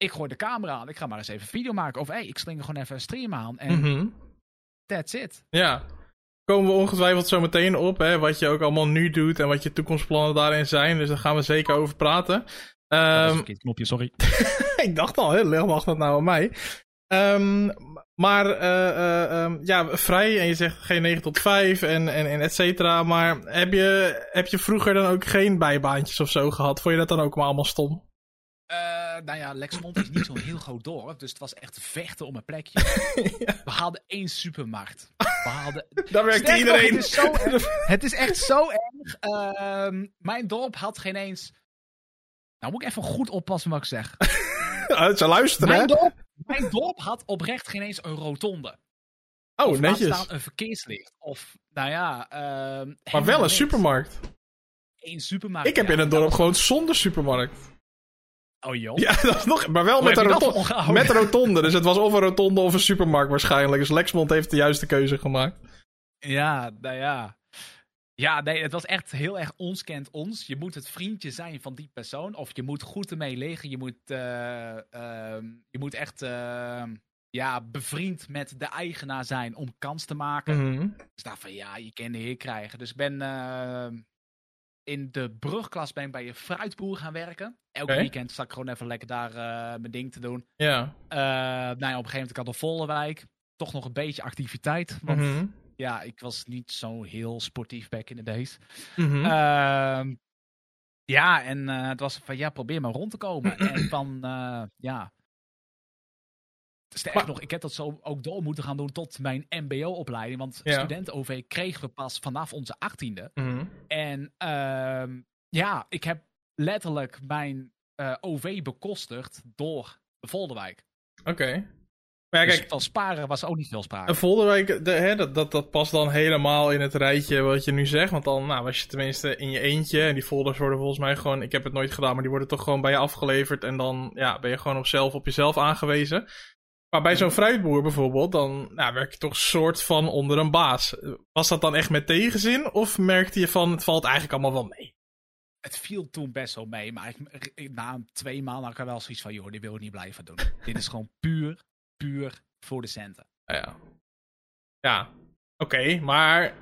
ik gooi de camera aan. Ik ga maar eens even video maken. Of hey, ik sling gewoon even een stream aan. En Mhm. that's it. Ja. Komen we ongetwijfeld zo meteen op, hè, wat je ook allemaal nu doet en wat je toekomstplannen daarin zijn. Dus daar gaan we zeker over praten. Um, knopje, sorry. [LAUGHS] ik dacht al, hè, leg dat nou aan mij. Um, maar uh, uh, um, ja, vrij en je zegt geen 9 tot 5 en, en, en et cetera. Maar heb je, heb je vroeger dan ook geen bijbaantjes of zo gehad? Vond je dat dan ook maar allemaal stom? Uh, nou ja, Lexmond is niet zo'n heel [LAUGHS] groot dorp, dus het was echt vechten om een plekje. [LAUGHS] We hadden één supermarkt. We hadden... [LAUGHS] Daar werkte iedereen. het, is zo het is echt zo erg. Uh, mijn dorp had geen eens... Nou moet ik even goed oppassen wat ik zeg. Ze luisteren, mijn dorp, mijn dorp had oprecht geen eens een rotonde. Oh, of netjes. Staan een verkeerslicht. Of, nou ja... Uh, maar wel een supermarkt. Eén supermarkt. Ik heb in het dorp gewoon zonder supermarkt. Oh joh. Ja, [LAUGHS] dat is nog, maar wel met een, rotonde, met een rotonde. Dus het was of een rotonde of een supermarkt waarschijnlijk. Dus Lexmond heeft de juiste keuze gemaakt. Ja, nou ja. Ja, nee, het was echt heel erg ons kent ons. Je moet het vriendje zijn van die persoon. Of je moet goed ermee liggen. Je moet, uh, uh, je moet echt uh, ja, bevriend met de eigenaar zijn om kans te maken. Mm -hmm. Dus daarvan, ja, je kan de heer krijgen. Dus ik ben ehm, in de brugklas ben ik bij je fruitboer gaan werken. Elke Oké. weekend zat ik gewoon even lekker daar eh, mijn ding te doen. Ja. Eh, nou ja, op een gegeven moment ik had volle wijk. Toch nog een beetje activiteit. Want Mhm. ja, ik was niet zo heel sportief back in the days. Mhm. Ehm, ja, en eh, het was van ja, probeer maar rond te komen. [CLEARS THROAT] en van ja. Sterker Maar- nog, ik heb dat zo ook door moeten gaan doen tot mijn MBO-opleiding. Want Ja. student-OV kregen we pas vanaf onze achttiende. Mhm. En ehm, ja, ik heb letterlijk mijn eh, OV bekostigd door de Volderwijk. Oké. Maar ja, Dus van sparen was ook niet veel sprake. Volderwijk, de, hè, dat, dat, dat past dan helemaal in het rijtje wat je nu zegt. Want dan nou, was je tenminste in je eentje. En die folders worden volgens mij gewoon, ik heb het nooit gedaan, maar die worden toch gewoon bij je afgeleverd. En dan ja, ben je gewoon op, zelf, op jezelf aangewezen. Maar bij zo'n fruitboer bijvoorbeeld, dan nou, werk je toch soort van onder een baas. Was dat dan echt met tegenzin? Of merkte je van, het valt eigenlijk allemaal wel mee? Het viel toen best wel mee, maar ik, ik- na twee maanden had ik er wel zoiets van, joh, dit wil ik niet blijven doen. [LAUGHS] dit is gewoon puur, puur voor de centen. Nou ja. Ja, oké, maar.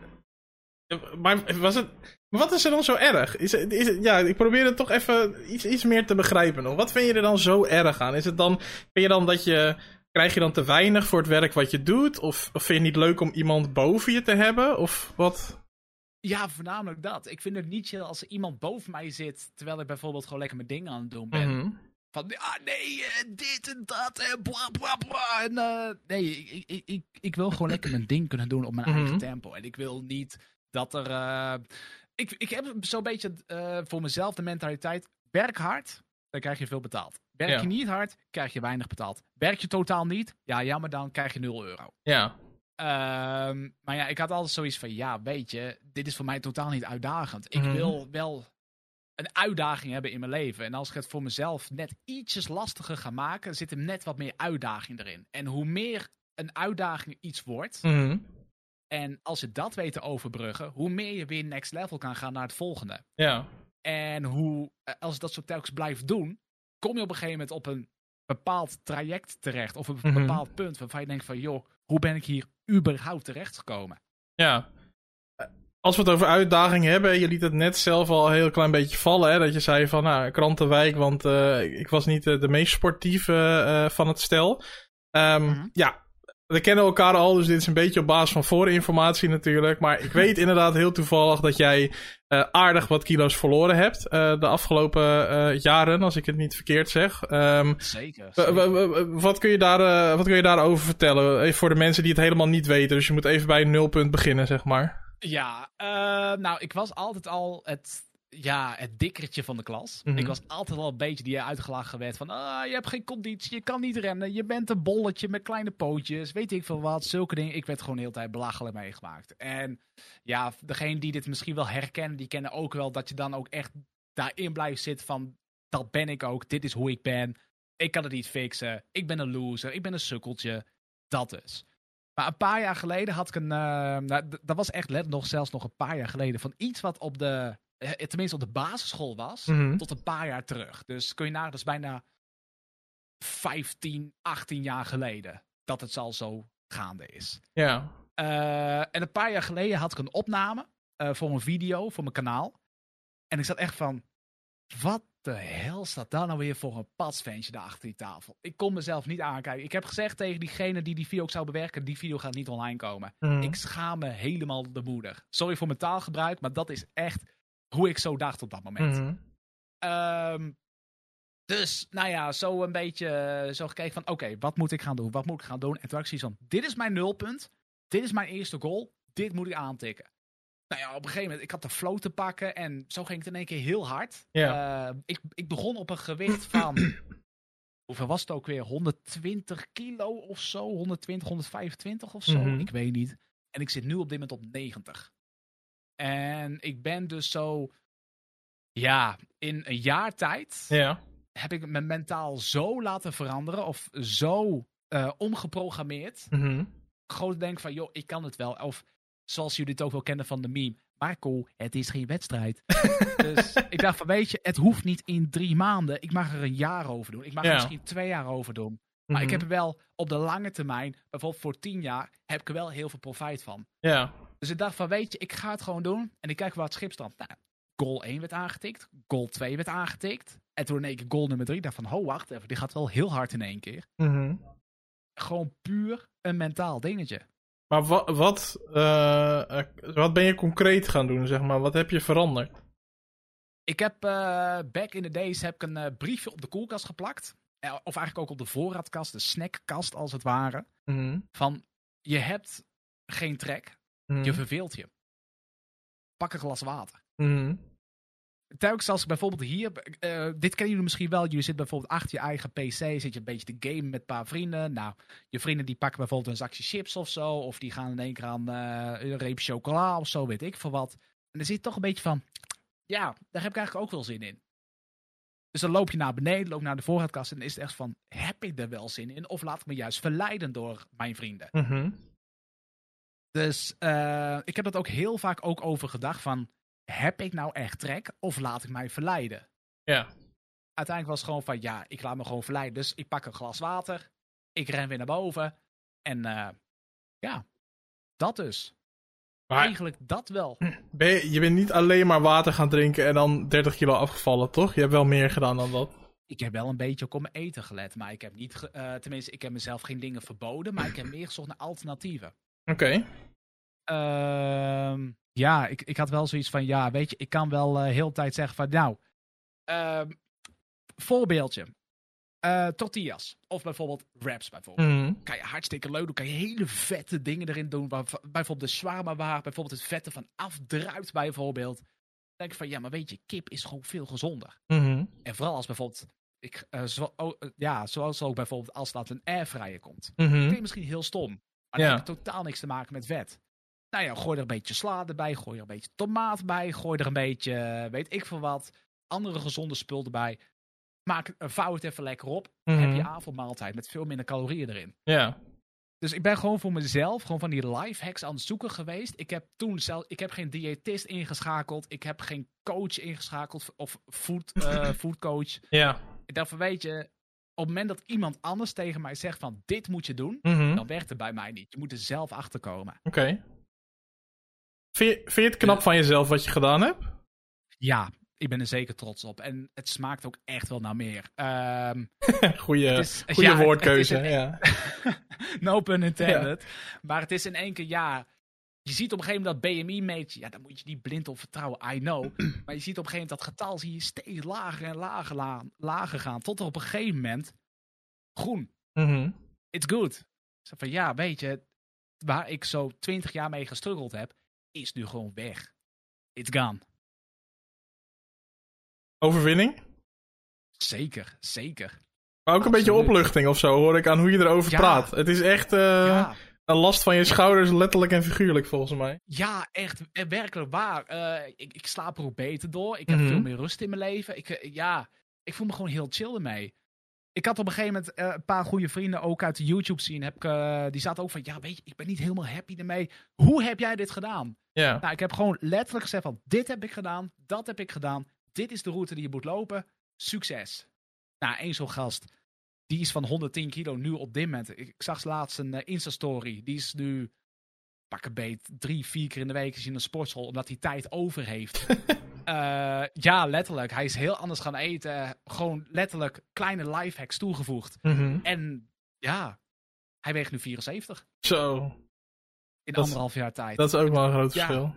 Maar was het. Wat is er dan zo erg? Is, het- is het, ja, ik probeer het toch even iets, iets meer te begrijpen nog. Wat vind je er dan zo erg aan? Is het dan. Vind je dan dat je. Krijg je dan te weinig voor het werk wat je doet? Of, of vind je het niet leuk om iemand boven je te hebben? Of wat? Ja, voornamelijk dat. Ik vind het niet chill als er iemand boven mij zit, terwijl ik bijvoorbeeld gewoon lekker mijn dingen aan het doen ben. Mhm. Van, ah nee, eh, dit en dat en bla bla bla. En, eh, nee, ik, ik, ik, ik wil gewoon lekker mijn ding kunnen doen op mijn Mhm. eigen tempo. En ik wil niet dat er... eh, ik, ik heb zo'n beetje eh, voor mezelf de mentaliteit, werk hard, dan krijg je veel betaald. Werk Ja. je niet hard, krijg je weinig betaald. Werk je totaal niet, ja jammer dan krijg je 0 euro. Ja. Ehm, maar ja, ik had altijd zoiets van, ja, weet je, dit is voor mij totaal niet uitdagend. Ik Mhm. wil wel een uitdaging hebben in mijn leven. En als ik het voor mezelf net ietsjes lastiger ga maken, zit er net wat meer uitdaging erin. En hoe meer een uitdaging iets wordt, Mhm. en als je dat weet te overbruggen, hoe meer je weer next level kan gaan naar het volgende. Ja. En hoe, eh, als dat zo telkens blijft doen, kom je op een gegeven moment op een bepaald traject terecht. Of een Mhm. bepaald punt waarvan je denkt van, joh, hoe ben ik hier überhaupt terechtgekomen? Ja. Eh, Als we het over uitdagingen hebben, je liet het net zelf al een heel klein beetje vallen. Hè? Dat je zei van, nou, krantenwijk, want eh, ik was niet eh, de meest sportieve van het stel. Ehm, Mhm. Ja, we kennen elkaar al, dus dit is een beetje op basis van voorinformatie natuurlijk. Maar ik weet [LAUGHS] inderdaad heel toevallig dat jij eh, aardig wat kilo's verloren hebt eh, de afgelopen eh, jaren, als ik het niet verkeerd zeg. Ehm, Zeker. wat, kun je daar, wat kun je daarover vertellen? Even voor de mensen die het helemaal niet weten. Dus je moet even bij een nulpunt beginnen, zeg maar. Ja, nou, ik was altijd al het, ja, het dikkertje van de klas. Mhm. Ik was altijd al een beetje die uitgelachen werd van... Ah, je hebt geen conditie, je kan niet rennen, je bent een bolletje met kleine pootjes, weet ik veel wat, zulke dingen. Ik werd gewoon de hele tijd belachelijk meegemaakt. En ja, degene die dit misschien wel herkennen, die kennen ook wel dat je dan ook echt daarin blijft zitten van... Dat ben ik ook, dit is hoe ik ben, ik kan het niet fixen, ik ben een loser, ik ben een sukkeltje. Dat dus. Maar een paar jaar geleden had ik een. eh, nou, dat was echt let nog zelfs nog een paar jaar geleden. Van iets wat op de. Eh, Tenminste op de basisschool was. Mhm. Tot een paar jaar terug. Dus kun je nagaan, dat is bijna 15, 18 jaar geleden. Dat het al zo gaande is. Ja. Eh, en een paar jaar geleden had ik een opname. eh, voor een video, voor mijn kanaal. En ik zat echt van. wat de hel staat daar nou weer voor een padsventje daar achter die tafel? Ik kon mezelf niet aankijken. Ik heb gezegd tegen diegene die die video ook zou bewerken, die video gaat niet online komen. Mhm. Ik schaam me helemaal de moeder. Sorry voor mijn taalgebruik, maar dat is echt hoe ik zo dacht op dat moment. Mhm. Ehm, dus, nou ja, zo een beetje eh, zo gekeken van, oké, wat moet ik gaan doen? Wat moet ik gaan doen? En toen had ik zoiets van, dit is mijn nulpunt. Dit is mijn eerste goal. Dit moet ik aantikken. Nou ja, op een gegeven moment, ik had de flow te pakken en zo ging het in één keer heel hard. Ja. Eh, ik, ik begon op een gewicht van, [CLEARS THROAT] hoeveel was het ook weer? 120 kilo of zo? 120, 125 of zo? Mhm. Ik weet niet. En ik zit nu op dit moment op 90. En ik ben dus zo, ja, in een jaar tijd Ja. heb ik me mentaal zo laten veranderen of zo eh, omgeprogrammeerd. Mhm. Gewoon te denken van, joh, ik kan het wel. Of zoals jullie het ook wel kennen van de meme. Marco, het is geen wedstrijd. [LAUGHS] dus ik dacht van, weet je, het hoeft niet in drie maanden. Ik mag er een jaar over doen. Ik mag er misschien twee jaar over doen. Maar ik Mhm. heb er wel op de lange termijn, bijvoorbeeld voor tien jaar, heb ik er wel heel veel profijt van. Ja. Dus ik dacht van, weet je, ik ga het gewoon doen. En ik kijk waar het schip staat. Nou, goal 1 werd aangetikt. Goal 2 werd aangetikt. En toen in één keer goal nummer 3. Ik dacht van, ho, wacht even. Die gaat wel heel hard in één keer. Mhm. Gewoon puur een mentaal dingetje. Maar wat, wat, eh, eh, wat ben je concreet gaan doen, zeg maar? Wat heb je veranderd? Ik heb eh, back in the days heb ik een briefje op de koelkast geplakt. Eh, of eigenlijk ook op de voorraadkast, de snackkast als het ware. Mhm. Van, je hebt geen trek. Je verveelt je. Pak een glas water. Mhm. telkens als ik bijvoorbeeld hier, eh, dit kennen jullie misschien wel, jullie zitten bijvoorbeeld achter je eigen PC, zit je een beetje te gamen met een paar vrienden. Nou, je vrienden die pakken bijvoorbeeld een zakje chips of zo, of die gaan in één keer aan eh, een reep chocola of zo, weet ik veel wat. En dan zit je toch een beetje van, ja, daar heb ik eigenlijk ook wel zin in. Dus dan loop je naar beneden, loop naar de voorraadkast en dan is het echt van, heb ik er wel zin in? Of laat ik me juist verleiden door mijn vrienden? Mhm. Dus eh, ik heb dat ook heel vaak ook over gedacht van, heb ik nou echt trek of laat ik mij verleiden? Ja. uiteindelijk was het gewoon van ja, ik laat me gewoon verleiden. Dus ik pak een glas water. Ik ren weer naar boven. En eh, ja, dat dus. Maar Eigenlijk dat wel. [CLEARS THROAT] ben je, je bent niet alleen maar water gaan drinken en dan 30 kilo afgevallen, toch? Je hebt wel meer gedaan dan dat. Ik heb wel een beetje ook op mijn eten gelet. Maar ik heb niet, eh, tenminste, ik heb mezelf geen dingen verboden. Maar ik heb meer gezocht naar alternatieven. Oké. Ehm, ja, ik, ik had wel zoiets van, ja, weet je, ik kan wel eh heel de tijd zeggen van, nou, ehm, voorbeeldje. Eh, tortillas. Of bijvoorbeeld wraps bijvoorbeeld. Mhm. kan je hartstikke leuk doen. Kan je hele vette dingen erin doen. Waar, bijvoorbeeld de shawarma waar bijvoorbeeld het vette van afdruipt bijvoorbeeld. Dan denk ik van, ja, maar weet je, kip is gewoon veel gezonder. Mhm. En vooral als bijvoorbeeld, ik, eh, zo, oh, ja, zoals ook bijvoorbeeld als dat een airfryer komt. Mhm. Klinkt misschien heel stom, maar dat Ja. heeft totaal niks te maken met vet. Nou ja, gooi er een beetje sla erbij, gooi er een beetje tomaat bij, gooi er een beetje, eh, weet ik veel wat, andere gezonde spul erbij. Maak, uh, vouw het even lekker op. Mhm. Heb je avondmaaltijd met veel minder calorieën erin. Ja. Dus ik ben gewoon voor mezelf, gewoon van die life hacks aan het zoeken geweest. Ik heb toen zelf, ik heb geen diëtist ingeschakeld. Ik heb geen coach ingeschakeld of food, eh, [LAUGHS] foodcoach. Ja. Ik dacht van, weet je, op het moment dat iemand anders tegen mij zegt van dit moet je doen, Mhm. dan werkt het bij mij niet. Je moet er zelf achter komen. Oké. Vind, je- vind je het knap van jezelf wat je gedaan hebt? Ja, ik ben er zeker trots op. En het smaakt ook echt wel naar meer. Ehm, [LAUGHS] Goeie, het is- goeie ja, het- [LAUGHS] woordkeuze. een- ja. [LAUGHS] no pun intended. Maar het is in één keer, ja. Je ziet op een gegeven moment dat BMI meet. Ja, daar moet je niet blind op vertrouwen. I know. [CLEARS THROAT] maar je ziet op een gegeven moment dat getal zie je steeds lager en lager, la- lager gaan. Tot er op een gegeven moment groen. Mhm. It's good. Zo van ja, weet je, waar ik zo twintig jaar mee gestruggeld heb, is nu gewoon weg. It's gone. Overwinning? Zeker, zeker. Maar ook een beetje opluchting of zo, hoor ik aan hoe je erover Ja. praat. Het is echt eh, ja. Een last van je schouders, letterlijk en figuurlijk, volgens mij. Ja, echt eh, werkelijk waar. Eh, ik, ik slaap er ook beter door. Ik heb Mhm. veel meer rust in mijn leven. Ik, eh, ja, ik voel me gewoon heel chill ermee. Ik had op een gegeven moment een paar goede vrienden ook uit de YouTube scene. Heb ik, die zaten ook van, ja weet je, ik ben niet helemaal happy ermee. Hoe heb jij dit gedaan? Ja. Nou, ik heb gewoon letterlijk gezegd van, dit heb ik gedaan, dat heb ik gedaan. Dit is de route die je moet lopen. Succes. Nou, één zo'n gast, die is van 110 kilo nu op dit moment. Ik, zag laatst een eh, Insta-story. Die is nu, pak een beet, drie, vier keer in de week is in een sportschool, omdat hij tijd over heeft. Uh, [LAUGHS] ja, letterlijk. Hij is heel anders gaan eten. Gewoon letterlijk kleine lifehacks toegevoegd. Mhm. En ja, hij weegt nu 74. Zo. In anderhalf jaar tijd. Dat is ook wel een groot verschil.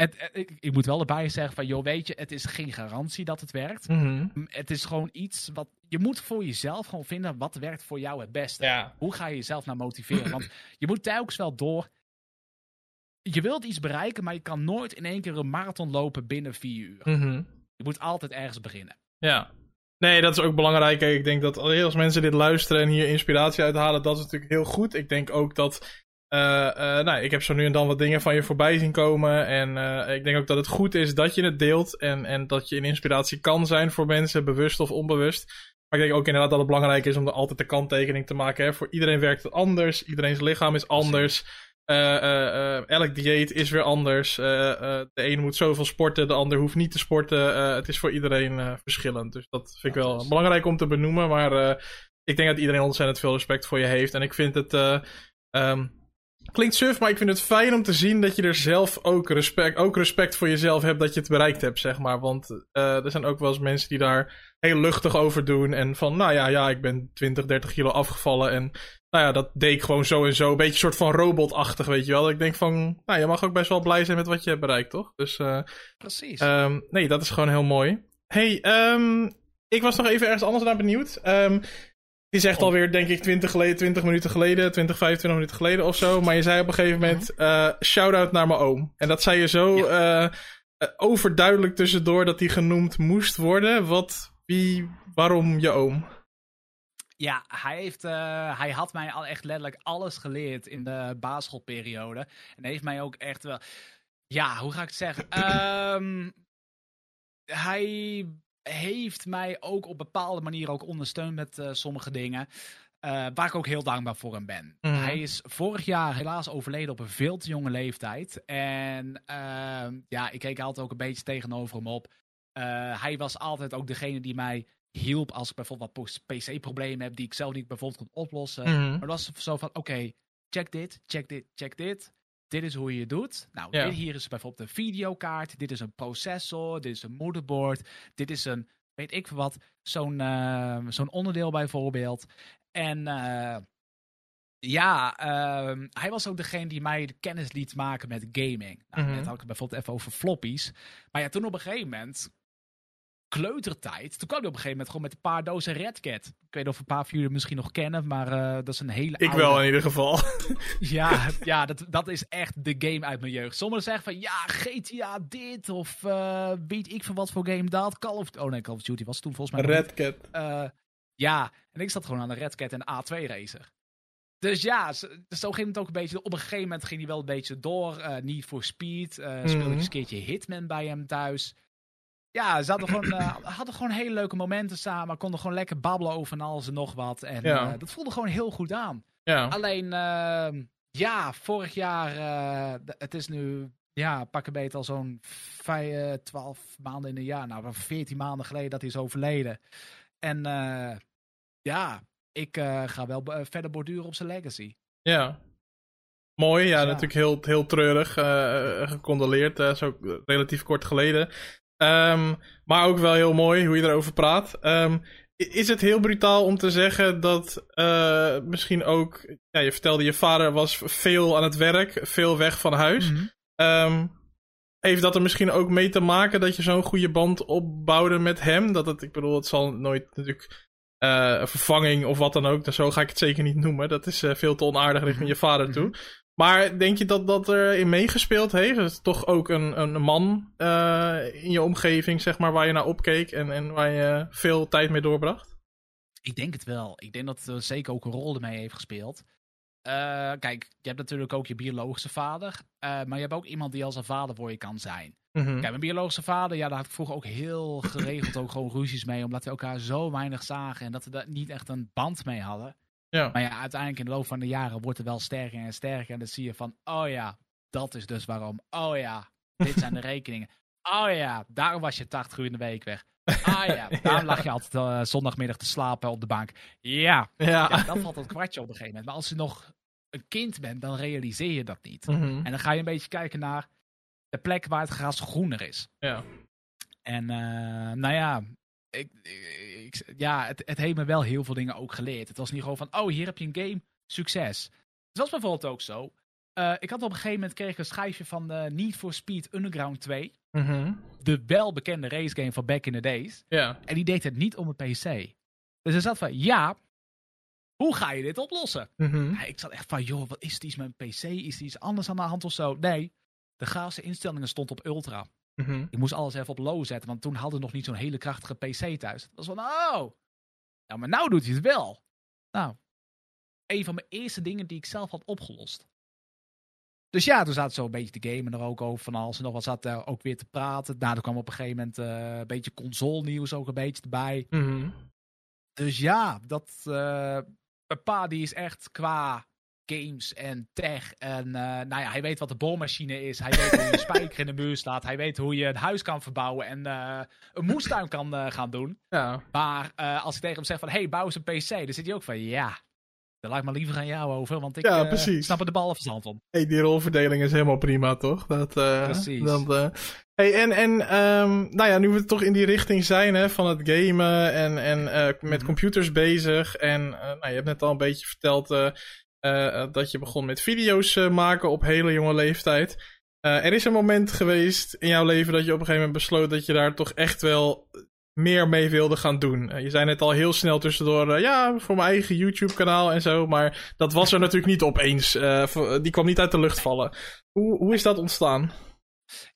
Het, ik, ik, moet wel erbij zeggen van, joh, weet je, het is geen garantie dat het werkt. Mhm. Het is gewoon iets wat, je moet voor jezelf gewoon vinden wat werkt voor jou het beste. Hoe ga je jezelf nou motiveren? Want je moet telkens wel door. Je wilt iets bereiken, maar je kan nooit in één keer een marathon lopen binnen vier uur. Mhm. Je moet altijd ergens beginnen. Ja. Nee, dat is ook belangrijk. Ik denk dat als mensen dit luisteren en hier inspiratie uithalen, dat is natuurlijk heel goed. Ik denk ook dat uh, uh, nou, ik heb zo nu en dan wat dingen van je voorbij zien komen. En uh, ik denk ook dat het goed is dat je het deelt. En, en dat je een inspiratie kan zijn voor mensen, bewust of onbewust. Maar ik denk ook inderdaad dat het belangrijk is om er altijd de kanttekening te maken. Hè. Voor iedereen werkt het anders. Iedereen's lichaam is anders. elk dieet is weer anders. de ene moet zoveel sporten, de ander hoeft niet te sporten. het is voor iedereen verschillend. Dus dat vind ik wel belangrijk om te benoemen. Maar ik denk dat iedereen ontzettend veel respect voor je heeft. En ik vind het. Um, Klinkt suf, maar ik vind het fijn om te zien dat je er zelf ook respect, ook respect voor jezelf hebt dat je het bereikt hebt, zeg maar. Want uh, er zijn ook wel eens mensen die daar heel luchtig over doen. En van, nou ja, ja, ik ben 20, 30 kilo afgevallen. En nou ja, dat deed ik gewoon zo en zo. Een beetje een soort van robotachtig, weet je wel. Ik denk van, nou, je mag ook best wel blij zijn met wat je hebt bereikt, toch? Dus, uh, Precies. Um, nee, dat is gewoon heel mooi. hey, um, ik was nog even ergens anders naar benieuwd. Um, die zegt alweer, denk ik, 20, geleden, 20 minuten geleden, 20, 25 minuten geleden of zo. Maar je zei op een gegeven moment, uh, shout-out naar mijn oom. En dat zei je zo ja. uh, overduidelijk tussendoor dat hij genoemd moest worden. Wat, wie, waarom je oom? Ja, hij, heeft, uh, hij had mij al echt letterlijk alles geleerd in de basisschoolperiode. En heeft mij ook echt wel... Ja, hoe ga ik het zeggen? um, [CLEARS THROAT] hij heeft mij ook op bepaalde manier ook ondersteund met uh, sommige dingen. Uh, waar ik ook heel dankbaar voor hem ben. Mhm. Mm. Hij is vorig jaar helaas overleden op een veel te jonge leeftijd. En uh, ja, ik keek altijd ook een beetje tegenover hem op. Uh, hij was altijd ook degene die mij hielp als ik bijvoorbeeld wat PC-problemen heb die ik zelf niet bijvoorbeeld kon oplossen. Mhm. Maar dat was zo van, oké, okay, check dit, check dit, check dit dit is hoe je het doet. Nou, ja. dit hier is bijvoorbeeld een videokaart. Dit is een processor. Dit is een moederbord. Dit is een, weet ik wat, zo'n uh, zo'n onderdeel bijvoorbeeld. En uh, ja, uh, hij was ook degene die mij de kennis liet maken met gaming. Nou, Mhm. Net had ik het bijvoorbeeld even over floppies. Maar ja, toen op een gegeven moment kleutertijd. Toen kwam hij op een gegeven moment gewoon met een paar dozen Red Cat. Ik weet niet of een paar van jullie misschien nog kennen, maar uh, dat is een hele Ik oude... wel in ieder geval. [LAUGHS] Ja, ja dat, dat is echt de game uit mijn jeugd. Sommigen zeggen van ja, GTA dit of uh, weet ik van wat voor game dat. Call of... Oh nee, Call of Duty was toen volgens mij... Red Cat. Uh, ja, en ik zat gewoon aan de Red Cat en A2 racer. Dus ja, zo, zo ging het ook een beetje. Op een gegeven moment ging hij wel een beetje door. Niet voor speed. Speelde Mhm. ik eens een keertje Hitman bij hem thuis. Ja, ze hadden gewoon, uh, hadden gewoon hele leuke momenten samen. Konden gewoon lekker babbelen over en alles en nog wat. En Ja. uh, dat voelde gewoon heel goed aan. Ja. Alleen, uh, ja, vorig jaar, uh, het is nu, ja, pak een beetje al zo'n 12 maanden in een jaar. Nou, 14 maanden geleden dat hij is overleden. En uh, ja, ik uh, ga wel verder borduren op zijn legacy. Ja. Mooi, ja, Ja. natuurlijk heel, heel treurig. eh gecondoleerd, eh, zo relatief kort geleden. Ehm, maar ook wel heel mooi hoe je erover praat. Ehm, is het heel brutaal om te zeggen dat eh, misschien ook... Ja, je vertelde je vader was veel aan het werk, veel weg van huis. Mhm. Ehm, heeft dat er misschien ook mee te maken dat je zo'n goede band opbouwde met hem? Dat het, ik bedoel, het zal nooit natuurlijk eh, een vervanging of wat dan ook. Zo ga ik het zeker niet noemen. Dat is eh, veel te onaardig richting je vader toe. Maar denk je dat dat erin meegespeeld heeft? Dat het toch ook een, een man eh, in je omgeving, zeg maar, waar je naar opkeek en, en waar je veel tijd mee doorbracht? Ik denk het wel. Ik denk dat het uh, zeker ook een rol ermee heeft gespeeld. Uh, kijk, je hebt natuurlijk ook je biologische vader. Uh, maar je hebt ook iemand die als een vader voor je kan zijn. Mhm. Kijk, mijn biologische vader, ja, daar had ik vroeger ook heel geregeld ook gewoon ruzies mee. Omdat we elkaar zo weinig zagen en dat we daar niet echt een band mee hadden. Ja. Maar ja, uiteindelijk in de loop van de jaren wordt het wel sterker en sterker. En dan zie je van, oh ja, dat is dus waarom. Oh ja, dit zijn de [LAUGHS] rekeningen. Oh ja, daarom was je 80 uur in de week weg. Ah ja, [LAUGHS] daarom lag je altijd uh, zondagmiddag te slapen op de bank. Ja. Ja. ja, dan valt het kwartje op een gegeven moment. Maar als je nog een kind bent, dan realiseer je dat niet. Mhm. En dan ga je een beetje kijken naar, de plek waar het gras groener is. Ja. En uh, nou ja, ik, ik, ja het, het, heeft me wel heel veel dingen ook geleerd. Het was niet gewoon van, oh, hier heb je een game, succes. Het was bijvoorbeeld ook zo. Uh, ik had op een gegeven moment kreeg een schijfje van de Need for Speed Underground 2. Mm -hmm. De welbekende racegame van back in the days. En die deed het niet op een PC. Dus hij zat van, ja, hoe ga je dit oplossen? Mm -hmm. ja, ik zat echt van, joh, wat is het iets met een PC? Is er iets anders aan de hand of zo? Nee, de graafste instellingen stond op ultra. Mm -hmm. Ik moest alles even op low zetten, want toen hadden we nog niet zo'n hele krachtige PC thuis. Dat was van, oh, ja, maar nou doet hij het wel. Nou, een van mijn eerste dingen die ik zelf had opgelost. Dus ja, toen zaten zo een beetje te gamen er ook over van alles en nog wat zat er ook weer te praten. Nou, er kwam op een gegeven moment uh, een beetje console nieuws ook een beetje erbij. Mm -hmm. Dus ja, dat uh, mijn pa die is echt qua games en tech en uh, nou ja, hij weet wat de boormachine is. Hij weet hoe je een spijker in de muur slaat. Hij weet hoe je een huis kan verbouwen en uh, een moestuin kan uh, gaan doen. Ja. Maar als ik tegen hem zeg van, hey, bouw eens een PC, dan zit hij ook van, ja, daar laat ik maar liever aan jou over, want ik ja, snap er de bal verstand van. Hey, die rolverdeling is helemaal prima, toch? Dat, precies. Dat, hey, en, en um, nou ja, nu we toch in die richting zijn hè, van het gamen en, en met -hmm. computers bezig. En nou, je hebt net al een beetje verteld uh, dat je begon met video's uh, maken op hele jonge leeftijd. Uh, er is een moment geweest in jouw leven dat je op een gegeven moment besloot dat je daar toch echt wel meer mee wilde gaan doen. je zei net al heel snel tussendoor, ja, voor mijn eigen YouTube-kanaal en zo. Maar dat was er natuurlijk niet opeens. die kwam niet uit de lucht vallen. Hoe, hoe is dat ontstaan?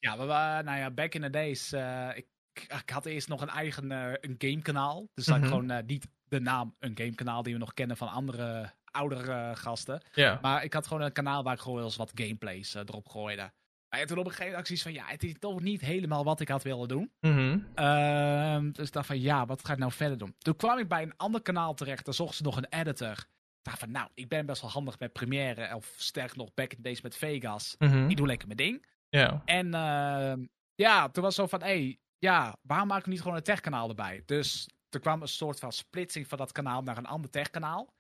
Ja, we, nou ja, back in the days. ik, ik had eerst nog een eigen een gamekanaal. Dus dat mm -hmm. gewoon niet de naam een gamekanaal die we nog kennen van andere oudere uh, gasten. Ja. Maar ik had gewoon een kanaal waar ik gewoon wel eens wat gameplays uh, erop gooide. Maar toen op een gegeven moment acties van ja, het is toch niet helemaal wat ik had willen doen. Mm -hmm. uh, dus dacht van ja, wat ga ik nou verder doen? Toen kwam ik bij een ander kanaal terecht. Daar zochten ze nog een editor. Dacht van nou, ik ben best wel handig met Premiere. Of sterk nog back in days met Vegas. Mm -hmm. Ik doe lekker mijn ding. Ja. En ehm, ja, toen was zo van hé, hey, ja, waarom maak ik niet gewoon een techkanaal erbij? Dus er kwam een soort van splitsing van dat kanaal naar een ander techkanaal.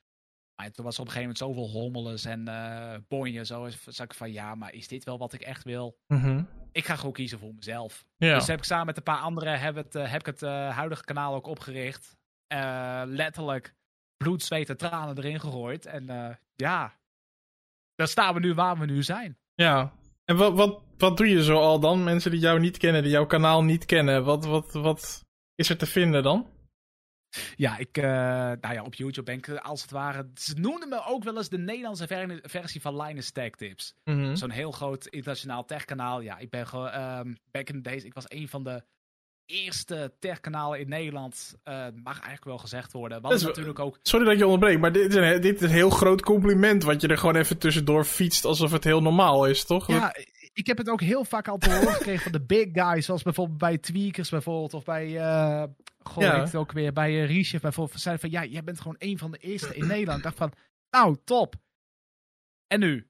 Maar toen was er op een gegeven moment zoveel hommeles en uh, bonje. Zo zag ik van, ja, maar is dit wel wat ik echt wil? Mm -hmm. Ik ga gewoon kiezen voor mezelf. Ja. Dus heb ik samen met een paar anderen heb, het, uh, heb ik het uh, huidige kanaal ook opgericht. letterlijk bloed, zweet en tranen erin gegooid. En ja, dan staan we nu waar we nu zijn. Ja, en wat, wat, wat doe je zo al dan? Mensen die jou niet kennen, die jouw kanaal niet kennen. Wat, wat, wat is er te vinden dan? Ja, ik, uh, nou ja, op YouTube ben ik als het ware. Ze noemden me ook wel eens de Nederlandse ver versie van Linus Tech Tips. Mm -hmm. Zo'n heel groot internationaal techkanaal. Ja, ik ben gewoon. Um, back in the days, ik was een van de eerste techkanalen in Nederland. Uh, mag eigenlijk wel gezegd worden. Wat natuurlijk ook. Sorry dat je onderbreekt, maar dit is, een, dit is een heel groot compliment. Wat je er gewoon even tussendoor fietst alsof het heel normaal is, toch? Ja, ik heb het ook heel vaak al te horen gekregen van de big guys. Zoals bijvoorbeeld bij Tweakers bijvoorbeeld. Of bij. Uh, Goh, ja. ik het ook weer bij uh, Riesje bijvoorbeeld. Zei van ja, jij bent gewoon een van de eerste in Nederland. Ik dacht van, nou, top. En nu?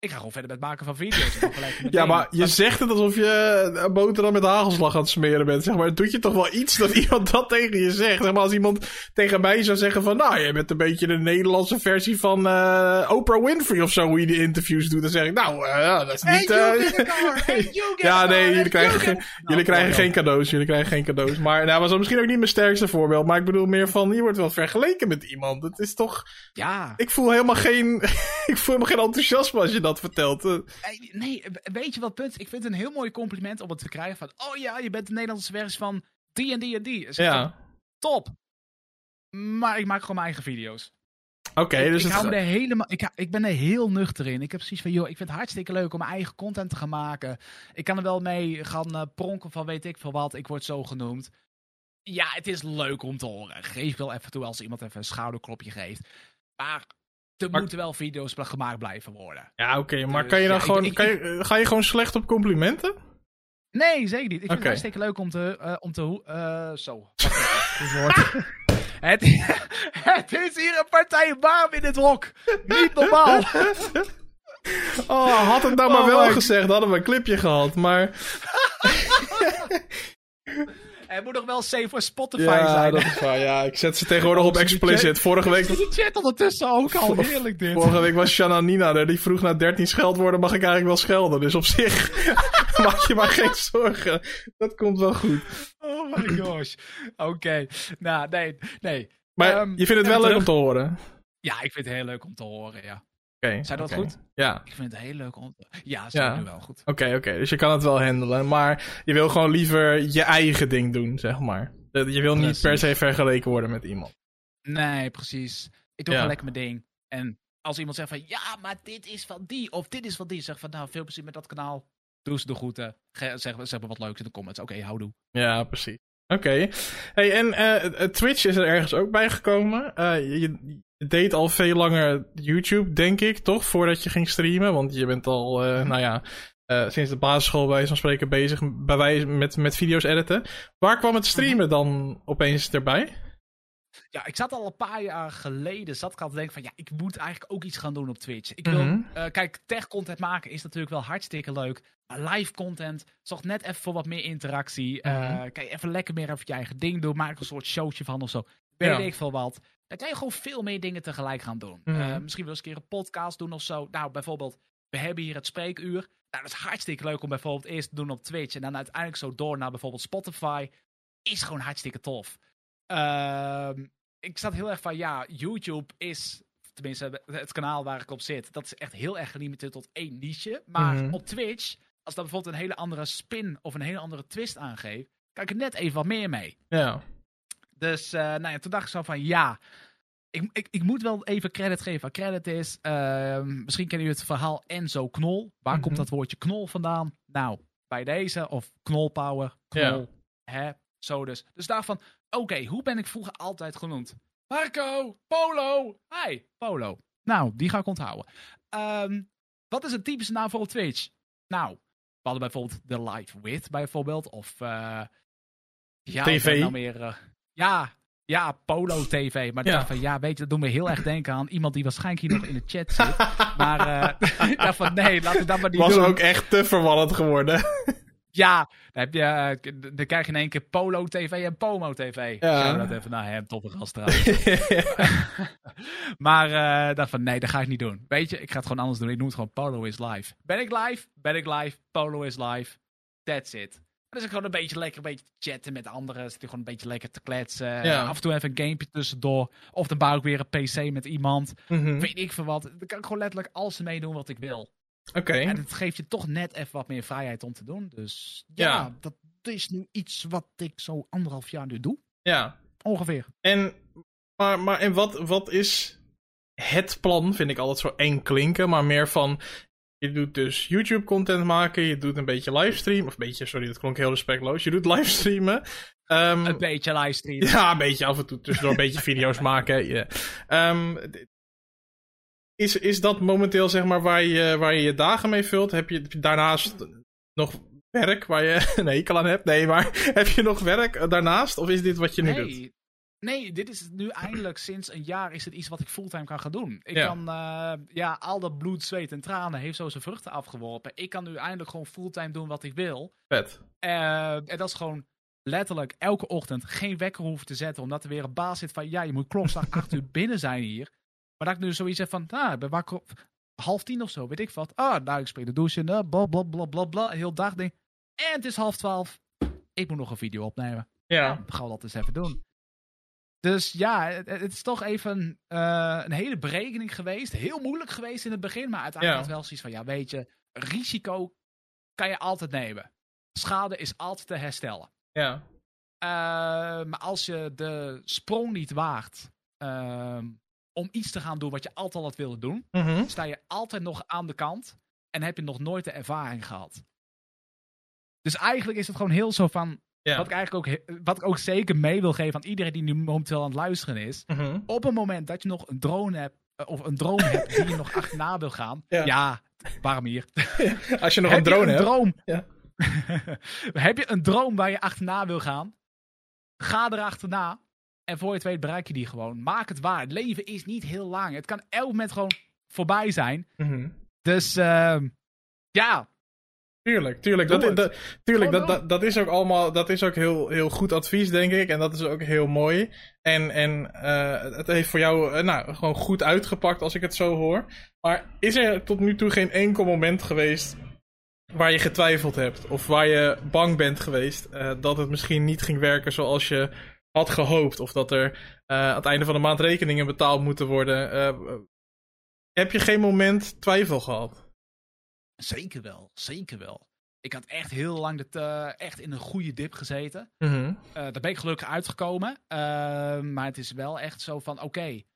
Ik ga gewoon verder met maken van video's. [LAUGHS] ja, maar je zegt het alsof je een boterham met hagelslag aan het smeren bent. Zeg maar, het doet je toch wel iets dat [LAUGHS] iemand dat tegen je zegt. Zeg maar, als iemand tegen mij zou zeggen van... Nou, je bent een beetje de Nederlandse versie van uh, Oprah Winfrey of zo. Hoe je die interviews doet. Dan zeg ik, nou, uh, dat is niet... Hey, [LAUGHS] ja, nee, jullie krijgen, geen, jullie krijgen geen cadeaus. Jullie krijgen geen cadeaus. Maar nou, was dat misschien ook niet mijn sterkste voorbeeld. Maar ik bedoel meer van, je wordt wel vergeleken met iemand. Het is toch... Ja. Ik voel helemaal geen... ik voel helemaal geen enthousiasme als je dat vertelt. Nee, nee, weet je wat punt? Ik vind het een heel mooi compliment om het te krijgen van... Oh ja, je bent de Nederlandse versie van die en die en die. Dus ja. Top. Maar ik maak gewoon mijn eigen video's. Oké, okay, dus ik, het... hou er helemaal, ik, ik ben er heel nuchter in. Ik heb precies van, joh, ik vind het hartstikke leuk om mijn eigen content te gaan maken. Ik kan er wel mee gaan uh, pronken van weet ik veel wat. Ik word zo genoemd. Ja, het is leuk om te horen. Geef wel even toe als iemand even een schouderklopje geeft. Maar er Maar- moeten wel video's gemaakt blijven worden. Ja, oké, maar Dus, kan je dan ja, gewoon... ik- kan je, ga je gewoon slecht op complimenten? Nee, zeker niet. Ik vind het hartstikke leuk om te... eh, om te eh, zo. [LAUGHS] [LAUGHS] Het, [LAUGHS] het is hier een partij warm in het hok. Niet normaal. Oh, had het nou maar Oh wel my- gezegd, hadden we een clipje gehad. Maar Hij moet nog wel safe voor Spotify ja, zijn. dat is waar. Ja, ik zet ze tegenwoordig op [LAUGHS] explicit. Vorige week... de chat ondertussen ook al. Heerlijk dit. Vorige week was Shanna Nina er. Die vroeg na 13 scheldwoorden mag ik eigenlijk wel schelden. Dus op zich [LAUGHS] maak je maar geen zorgen. Dat komt wel goed. Oh my gosh. Oké. Nou, nee. nee. Maar um, je vindt het wel leuk om te horen? Ja, ik vind het heel leuk om te horen, ja. Okay, Zijn dat okay. goed? Ja. Ik vind het heel leuk om. Ja, ze ja. nu wel goed. Oké, okay, oké. Dus je kan het wel handelen. Maar je wil gewoon liever je eigen ding doen, zeg maar. Je wil niet per se vergeleken worden met iemand. Nee, precies. Ik doe ja. gewoon lekker mijn ding. En als iemand zegt van, ja, maar dit is van die, of dit is van die. Zeg van, nou, veel plezier met dat kanaal. Doe ze de groeten. Zeg, zeg maar wat leuks in de comments. Oké, houdoe. Ja, precies. Oké. Hey, en uh, Twitch is er ergens ook bij gekomen. Uh, je, deed al veel langer YouTube, denk ik, toch? Voordat je ging streamen. Want je bent al, uh, nou ja, sinds de basisschool bij van spreken bezig bij wij met, met video's editen. Waar kwam het streamen dan opeens erbij? Ja, ik zat al een paar jaar geleden, zat ik al te denken van, ja, ik moet eigenlijk ook iets gaan doen op Twitch. Ik wil, mm -hmm. kijk, tech-content maken is natuurlijk wel hartstikke leuk. Maar live content zorgt net even voor wat meer interactie. Mm -hmm. uh, kan je even lekker meer over je eigen ding doen. Maak er een soort showtje van of zo. Weet ja. ik veel wat. Dan kan je gewoon veel meer dingen tegelijk gaan doen. Mm -hmm. uh, misschien wel eens een keer een podcast doen of zo. Nou, bijvoorbeeld, we hebben hier het spreekuur. Nou, dat is hartstikke leuk om bijvoorbeeld eerst te doen op Twitch. En dan uiteindelijk zo door naar bijvoorbeeld Spotify. Is gewoon hartstikke tof. Uh, ik zat heel erg van, ja, YouTube is, tenminste het kanaal waar ik op zit, dat is echt heel erg gelimiteerd tot één niche. Maar mm -hmm. op Twitch, als dat bijvoorbeeld een hele andere spin of een hele andere twist aangeeft, kan ik er net even wat meer mee. Ja. Dus, uh, nou ja, toen dacht ik zo van, ja, ik, ik, ik moet wel even credit geven. Credit is, uh, misschien kennen jullie het verhaal Enzo Knol. Waar mm -hmm. komt dat woordje knol vandaan? Nou, bij deze, of knolpower, knol, ja. hè, zo dus. Dus daarvan, oké, okay, hoe ben ik vroeger altijd genoemd? Marco, Polo, hi, Polo. Nou, die ga ik onthouden. Um, wat is een typische naam voor op Twitch? Nou, we hadden bijvoorbeeld The Live With, bijvoorbeeld. Of, uh, ja, TV. Nou meer, uh, ja, ja, Polo TV. Maar ja. van, ja, weet je, dat doet me heel erg denken aan iemand die waarschijnlijk hier nog in de chat zit. [LAUGHS] maar [LAUGHS] uh, ja, van nee, laten we dat maar niet Was doen. ook echt te verwarrend geworden. Ja, dan, heb je, dan krijg je in één keer Polo TV en Pomo TV. Ja. Zou dat even naar hem, toffe gast trouwens. [LAUGHS] maar uh, dacht van, nee, dat ga ik niet doen. Weet je, ik ga het gewoon anders doen. Ik noem het gewoon Polo is live. Ben ik live? Ben ik live? Polo is live. That's it. Dan is ik gewoon een beetje lekker een beetje te chatten met anderen. Zit ik gewoon een beetje lekker te kletsen. Ja. Af en toe even een gamepje tussendoor. Of dan bouw ik weer een PC met iemand. Mm -hmm. Weet ik veel wat. Dan kan ik gewoon letterlijk alles meedoen wat ik wil. Oké. Okay. En het geeft je toch net even wat meer vrijheid om te doen. Dus ja, ja, dat is nu iets wat ik zo anderhalf jaar nu doe. Ja. Ongeveer. En, maar, maar en wat, wat is het plan? Vind ik altijd zo eng klinken. Maar meer van, je doet dus YouTube content maken. Je doet een beetje livestream. Of een beetje, sorry, dat klonk heel respectloos. Je doet [LAUGHS] livestreamen. Um, een beetje livestreamen. Ja, een beetje af en toe tussendoor een beetje [LAUGHS] video's maken. Yeah. Um, is, is dat momenteel zeg maar waar je, waar je je dagen mee vult? Heb je, daarnaast nog werk waar je [LAUGHS] een hekel aan hebt? Nee, maar [LAUGHS] heb je nog werk daarnaast? Of is dit wat je nu nee. doet? Nee, dit is nu eindelijk sinds een jaar is het iets wat ik fulltime kan gaan doen. Ik ja. kan, uh, ja, al dat bloed, zweet en tranen heeft zo zijn vruchten afgeworpen. Ik kan nu eindelijk gewoon fulltime doen wat ik wil. Vet. Uh, en dat is gewoon letterlijk elke ochtend geen wekker hoeven te zetten. Omdat er weer een baas zit van, ja, je moet klokslag 8 uur binnen zijn hier. Maar dat ik nu zoiets heb van, nou, ik ben wakker op half tien of zo, weet ik wat. Ah, nou, ik spring de douche in, bla, bla, bla, bla, bla, heel dag ding. En het is half twaalf. Ik moet nog een video opnemen. Ja. Nou, dan gaan we dat eens even doen. Dus ja, het, het is toch even uh, een hele berekening geweest. Heel moeilijk geweest in het begin, maar uiteindelijk ja. wel zoiets van, ja, weet je, risico kan je altijd nemen. Schade is altijd te herstellen. Ja. Uh, maar als je de sprong niet waagt, uh, om iets te gaan doen wat je altijd al had willen doen, mm -hmm. sta je altijd nog aan de kant en heb je nog nooit de ervaring gehad. Dus eigenlijk is het gewoon heel zo van. Ja. Wat, ik eigenlijk ook, wat ik ook zeker mee wil geven aan iedereen die nu momenteel aan het luisteren is. Mm -hmm. Op een moment dat je nog een drone hebt, of een droom hebt die je nog achterna wil gaan. Ja, ja waarom hier? [LAUGHS] Als je nog een drone een hebt. Droom, ja. [LAUGHS] heb je een droom waar je achterna wil gaan? Ga er achterna. En voor je het weet bereik je die gewoon. Maak het waar. Het leven is niet heel lang. Het kan elk moment gewoon voorbij zijn. Mm -hmm. Dus uh, ja. Tuurlijk, tuurlijk. Dat, dat, tuurlijk dat, dat, dat, is ook allemaal, dat is ook heel, heel goed advies, denk ik. En dat is ook heel mooi. En, en uh, het heeft voor jou uh, nou, gewoon goed uitgepakt als ik het zo hoor. Maar is er tot nu toe geen enkel moment geweest waar je getwijfeld hebt? Of waar je bang bent geweest uh, dat het misschien niet ging werken zoals je had gehoopt? Of dat er aan het einde van de maand rekeningen betaald moeten worden? heb je geen moment twijfel gehad? Zeker wel, zeker wel. Ik had echt heel lang uh, echt in een goede dip gezeten. Mm -hmm. daar ben ik gelukkig uitgekomen. Maar het is wel echt zo van, oké, okay,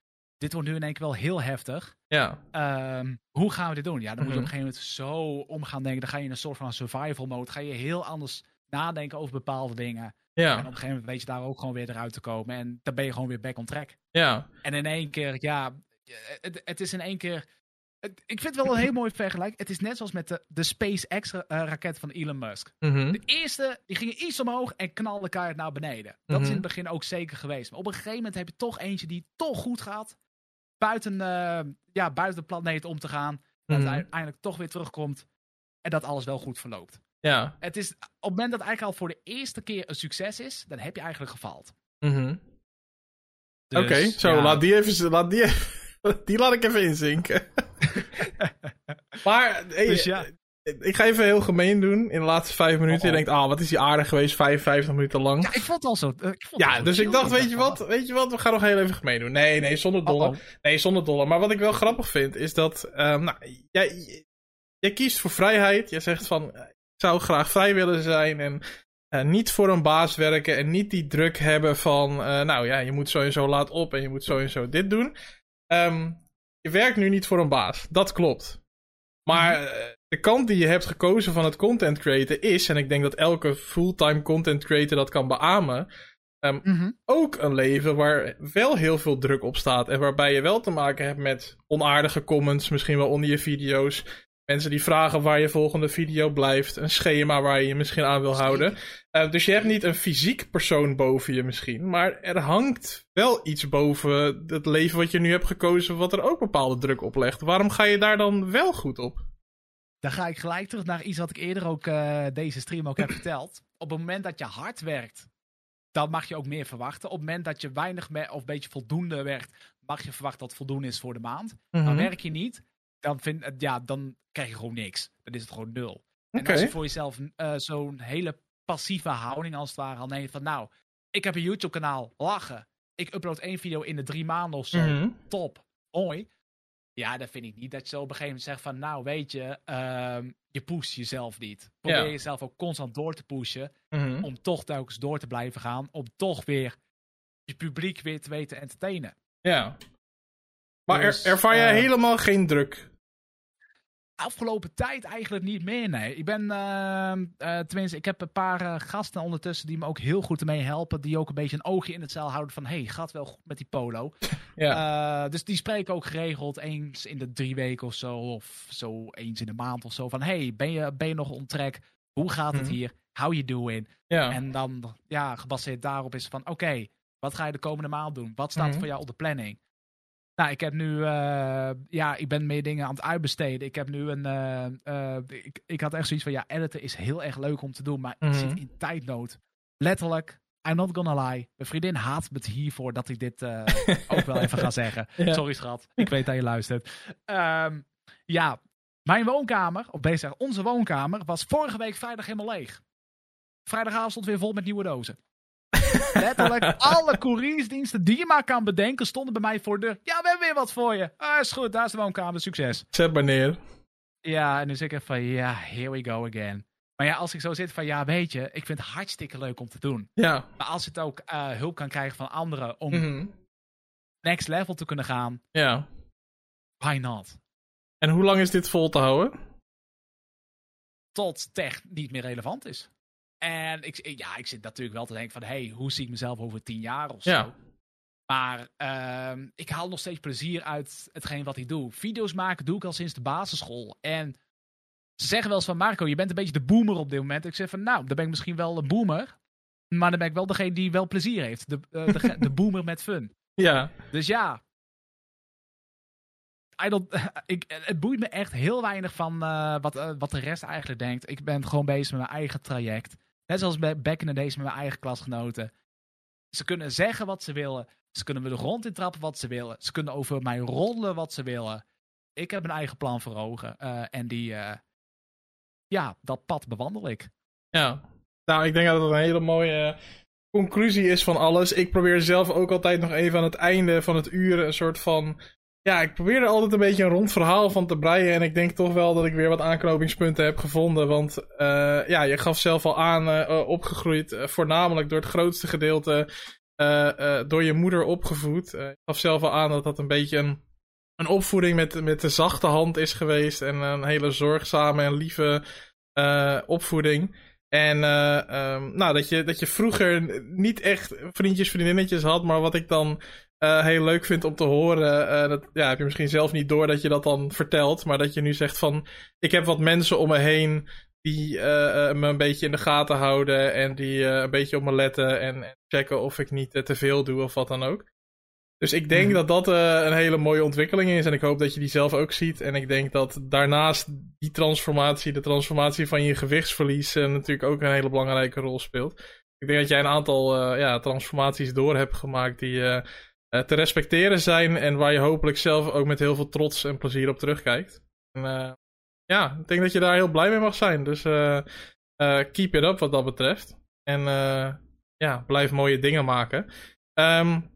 dit wordt nu in één keer wel heel heftig. Ja. Ehm, hoe gaan we dit doen? Ja, dan mm -hmm. moet je op een gegeven moment zo omgaan denken. Dan ga je in een soort van survival mode. Ga je heel anders nadenken over bepaalde dingen. Ja. En op een gegeven moment weet je daar ook gewoon weer eruit te komen. En dan ben je gewoon weer back on track. Ja. En in één keer, ja, het, het is in één keer ik vind het wel een heel mooi vergelijk. Het is net zoals met de, de SpaceX-raket van Elon Musk. Mm -hmm. De eerste, die gingen iets omhoog en knalde keihard naar beneden. Dat Mhm. is in het begin ook zeker geweest. Maar op een gegeven moment heb je toch eentje die toch goed gaat. Buiten, uh, ja, buiten de planeet om te gaan. Dat Mhm. uiteindelijk toch weer terugkomt. En dat alles wel goed verloopt. Ja. Het is, op het moment dat het eigenlijk al voor de eerste keer een succes is, dan heb je eigenlijk gefaald. Mhm. Dus, Oké, zo, ja. laat die even, laat die, even- [LAUGHS] die laat ik even inzinken. [LAUGHS] maar, hey, Dus ja. ik ga even heel gemeen doen in de laatste vijf minuten. Oh, oh. Je denkt, ah, wat is die aardig geweest, 55 minuten lang. Ja, ik vond het al zo. eh, ik vond het Ja, al dus ik dacht, weet je wat, weet je wat, we gaan nog heel even gemeen doen. Nee, nee, zonder dollar. oh, oh. Nee, zonder dollar. Maar wat ik wel grappig vind, is dat, ehm, nou, jij, jij kiest voor vrijheid. Je zegt van, eh, zou graag vrij willen zijn en eh, niet voor een baas werken en niet die druk hebben van, eh, nou ja, je moet zo en zo laat op en je moet zo en zo dit doen. Ehm, je werkt nu niet voor een baas, dat klopt. Maar eh, de kant die je hebt gekozen van het content createn is, en ik denk dat elke fulltime content creator dat kan beamen, Mhm. ook een leven waar wel heel veel druk op staat. En waarbij je wel te maken hebt met onaardige comments, misschien wel onder je video's. Mensen die vragen waar je volgende video blijft. Een schema waar je je misschien aan wil houden. Eh, dus je hebt niet een fysiek persoon boven je misschien. Maar er hangt wel iets boven het leven wat je nu hebt gekozen. Wat er ook bepaalde druk op legt. Waarom ga je daar dan wel goed op? Dan ga ik gelijk terug naar iets wat ik eerder ook eh, deze stream ook heb [CLEARS THROAT] verteld. Op het moment dat je hard werkt, dan mag je ook meer verwachten. Op het moment dat je weinig of een beetje voldoende werkt, mag je verwachten dat het voldoende is voor de maand. Mhm. Maar werk je niet, dan, vind, ja, dan krijg je gewoon niks. Dan is het gewoon nul. En als je voor jezelf eh, zo'n hele passieve houding als het ware al neemt van nou, ik heb een YouTube kanaal, lachen. Ik upload één video in de drie maanden of zo. Mhm. Top, mooi. Ja, dan vind ik niet dat je zo op een gegeven moment zegt van nou weet je, ehm, je pusht jezelf niet. Probeer Ja. jezelf ook constant door te pushen Mhm. om toch telkens door te blijven gaan. Om toch weer je publiek weer te weten entertainen. Ja. Maar er- Dus, ervaar jij eh, helemaal geen druk? Afgelopen tijd eigenlijk niet meer, nee. Ik ben, eh, tenminste, ik heb een paar eh, gasten ondertussen die me ook heel goed ermee helpen. Die ook een beetje een oogje in het zeil houden van, hey, gaat wel goed met die polo. [LAUGHS] Ja. Eh, dus die spreken ook geregeld eens in de drie weken of zo. Of zo eens in de maand of zo. Van, hey, ben je, ben je nog on track? Hoe gaat het Mhm. hier? How you doing? ja. En dan, ja, gebaseerd daarop is van, oké, wat ga je de komende maand doen? Wat staat Mhm. voor jou op de planning? Nou, ik heb nu, eh, ja, ik ben meer dingen aan het uitbesteden. Ik heb nu een, eh, eh, ik, ik had echt zoiets van, ja, editen is heel erg leuk om te doen, maar Mhm. ik zit in tijdnood. Letterlijk, I'm not gonna lie. Mijn vriendin haat me hiervoor dat ik dit ook wel even ga zeggen. [LAUGHS] Ja. Sorry schat, ik weet dat je luistert. Ehm, ja, mijn woonkamer, of beter onze woonkamer, was vorige week vrijdag helemaal leeg. Vrijdagavond stond weer vol met nieuwe dozen. Letterlijk alle couriersdiensten die je maar kan bedenken stonden bij mij voor de. Ja, we hebben weer wat voor je. Ah, is goed, daar is de woonkamer, succes. Zet maar neer. Ja, en zeg ik even van, ja, here we go again. Maar ja, als ik zo zit van, ja, weet je, ik vind het hartstikke leuk om te doen. Ja. Maar als ik ook eh, hulp kan krijgen van anderen om Mhm. next level te kunnen gaan, Ja. why not? En hoe lang is dit vol te houden? Tot tech niet meer relevant is. En ik, ja, ik zit natuurlijk wel te denken van, hey, hoe zie ik mezelf over tien jaar of zo? Ja. Maar ehm, ik haal nog steeds plezier uit hetgeen wat ik doe. Video's maken doe ik al sinds de basisschool. En ze zeggen wel eens van Marco, je bent een beetje de boomer op dit moment. Ik zeg van nou, dan ben ik misschien wel een boomer. Maar dan ben ik wel degene die wel plezier heeft. De, eh, de, de [LAUGHS] boomer met fun. Ja. Dus ja. I don't, [LAUGHS] ik, het boeit me echt heel weinig van wat, wat de rest eigenlijk denkt. Ik ben gewoon bezig met mijn eigen traject. Net zoals back in the met mijn eigen klasgenoten. Ze kunnen zeggen wat ze willen. Ze kunnen me de grond in trappen wat ze willen. Ze kunnen over mij rollen wat ze willen. Ik heb een eigen plan voor ogen. en die, ja, dat pad bewandel ik. Ja, nou, ik denk dat het een hele mooie conclusie is van alles. Ik probeer zelf ook altijd nog even aan het einde van het uur een soort van. Ja, ik probeer er altijd een beetje een rond verhaal van te breien. En ik denk toch wel dat ik weer wat aanknopingspunten heb gevonden. Want uh, ja, je gaf zelf al aan, uh, opgegroeid, uh, voornamelijk door het grootste gedeelte door je moeder opgevoed. je gaf zelf al aan dat dat een beetje een, een opvoeding met, met de zachte hand is geweest. En een hele zorgzame en lieve opvoeding. En um, nou, dat je, dat je vroeger niet echt vriendjes, vriendinnetjes had, maar wat ik dan uh, heel leuk vind om te horen, uh, dat ja, heb je misschien zelf niet door dat je dat dan vertelt, maar dat je nu zegt van, ik heb wat mensen om me heen die me een beetje in de gaten houden en die een beetje op me letten en, en checken of ik niet te veel doe of wat dan ook. Dus ik denk mhm. dat dat een hele mooie ontwikkeling is. En ik hoop dat je die zelf ook ziet. En ik denk dat daarnaast die transformatie, de transformatie van je gewichtsverlies, natuurlijk ook een hele belangrijke rol speelt. Ik denk dat jij een aantal ja, transformaties door hebt gemaakt die te respecteren zijn. En waar je hopelijk zelf ook met heel veel trots en plezier op terugkijkt. En, ja, ik denk dat je daar heel blij mee mag zijn. Dus keep it up wat dat betreft. En ja, blijf mooie dingen maken. Um,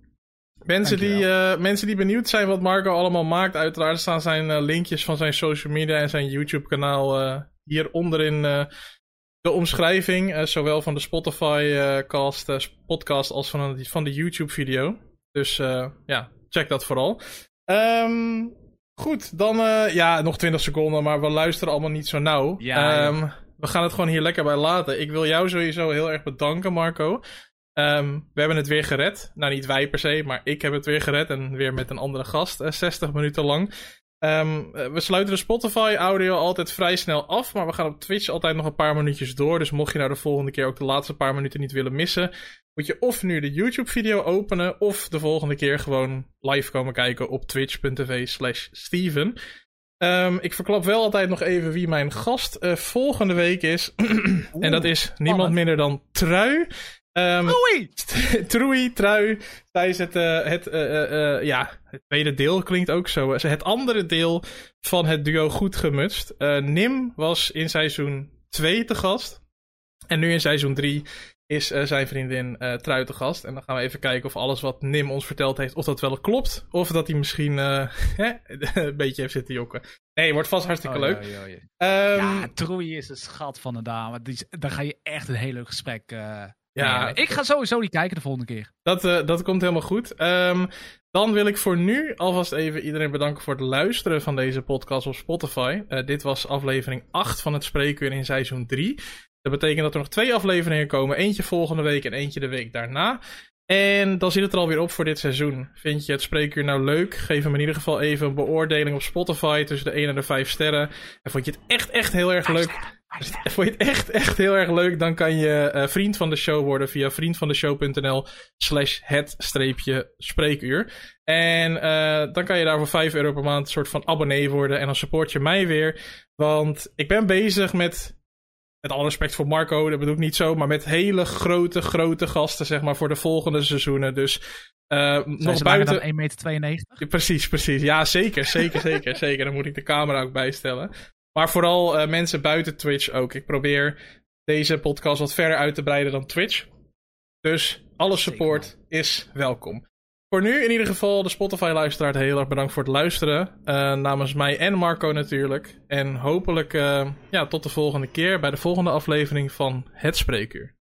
Mensen die, uh, mensen die benieuwd zijn wat Marco allemaal maakt, uiteraard staan zijn uh, linkjes van zijn social media en zijn YouTube kanaal uh, hier onderin de omschrijving. zowel van de Spotify cast, podcast als van, van de YouTube video. Dus ja, check dat vooral. Um, goed, dan ja, nog 20 seconden, maar we luisteren allemaal niet zo nauw. Ja, um, we gaan het gewoon hier lekker bij laten. Ik wil jou sowieso heel erg bedanken, Marco. Um, we hebben het weer gered. Nou, niet wij per se, maar ik heb het weer gered. En weer met een andere gast, uh, eh, 60 minuten lang. Um, we sluiten de Spotify-audio altijd vrij snel af. Maar we gaan op Twitch altijd nog een paar minuutjes door. Dus mocht je nou de volgende keer ook de laatste paar minuten niet willen missen. Moet je of nu de YouTube-video openen. Of de volgende keer gewoon live komen kijken op twitch.tv/slash Steven. Um, ik verklap wel altijd nog even wie mijn gast uh, volgende week is. [CLEARS THROAT] en dat is niemand minder dan Trui. Um, [LAUGHS] Troei! Trui. Tijdens het, uh, het, uh, ja, het tweede deel klinkt ook zo. Het andere deel van het duo Goed Gemutst. Nim was in seizoen 2 te gast. En nu in seizoen 3 is zijn vriendin Trui te gast. En dan gaan we even kijken of alles wat Nim ons verteld heeft, of dat wel klopt. Of dat hij misschien [LAUGHS] een beetje heeft zitten jokken. Nee, wordt vast hartstikke oh, leuk. Ja, ja. Um, Troei is een schat van een dame. Die, daar ga je echt een heel leuk gesprek ja, ik ga sowieso niet kijken de volgende keer. Dat, uh, dat komt helemaal goed. Um, dan wil ik voor nu alvast even iedereen bedanken voor het luisteren van deze podcast op Spotify. Uh, dit was aflevering 8 van het Spreekuur in seizoen 3. Dat betekent dat er nog twee afleveringen komen. Eentje volgende week en eentje de week daarna. En dan zit het er alweer op voor dit seizoen. Vind je het spreekuur nou leuk? Geef hem in ieder geval even een beoordeling op Spotify tussen de 1 en de 5 sterren. En vond je het echt, echt heel erg leuk? Vond je het echt, echt heel erg leuk? Dan kan je uh, vriend van de show worden via vriendvandeshow.nl slash het streepje spreekuur. En uh, dan kan je daar voor 5 euro per maand een soort van abonnee worden. En dan support je mij weer. Want ik ben bezig met met alle respect voor Marco, dat bedoel ik niet zo, maar met hele grote, grote gasten, zeg maar, voor de volgende seizoenen. Dus uh, nog buiten. 1,92 meter? Ja, precies, precies. Ja, zeker, zeker, zeker, [LAUGHS] zeker. Dan moet ik de camera ook bijstellen. Maar vooral uh, mensen buiten Twitch ook. Ik probeer deze podcast wat verder uit te breiden dan Twitch. Dus alle support is welkom. Voor nu in ieder geval de Spotify-luisteraar heel erg bedankt voor het luisteren. Uh, namens mij en Marco natuurlijk. En hopelijk uh, ja, tot de volgende keer bij de volgende aflevering van Het Spreekuur.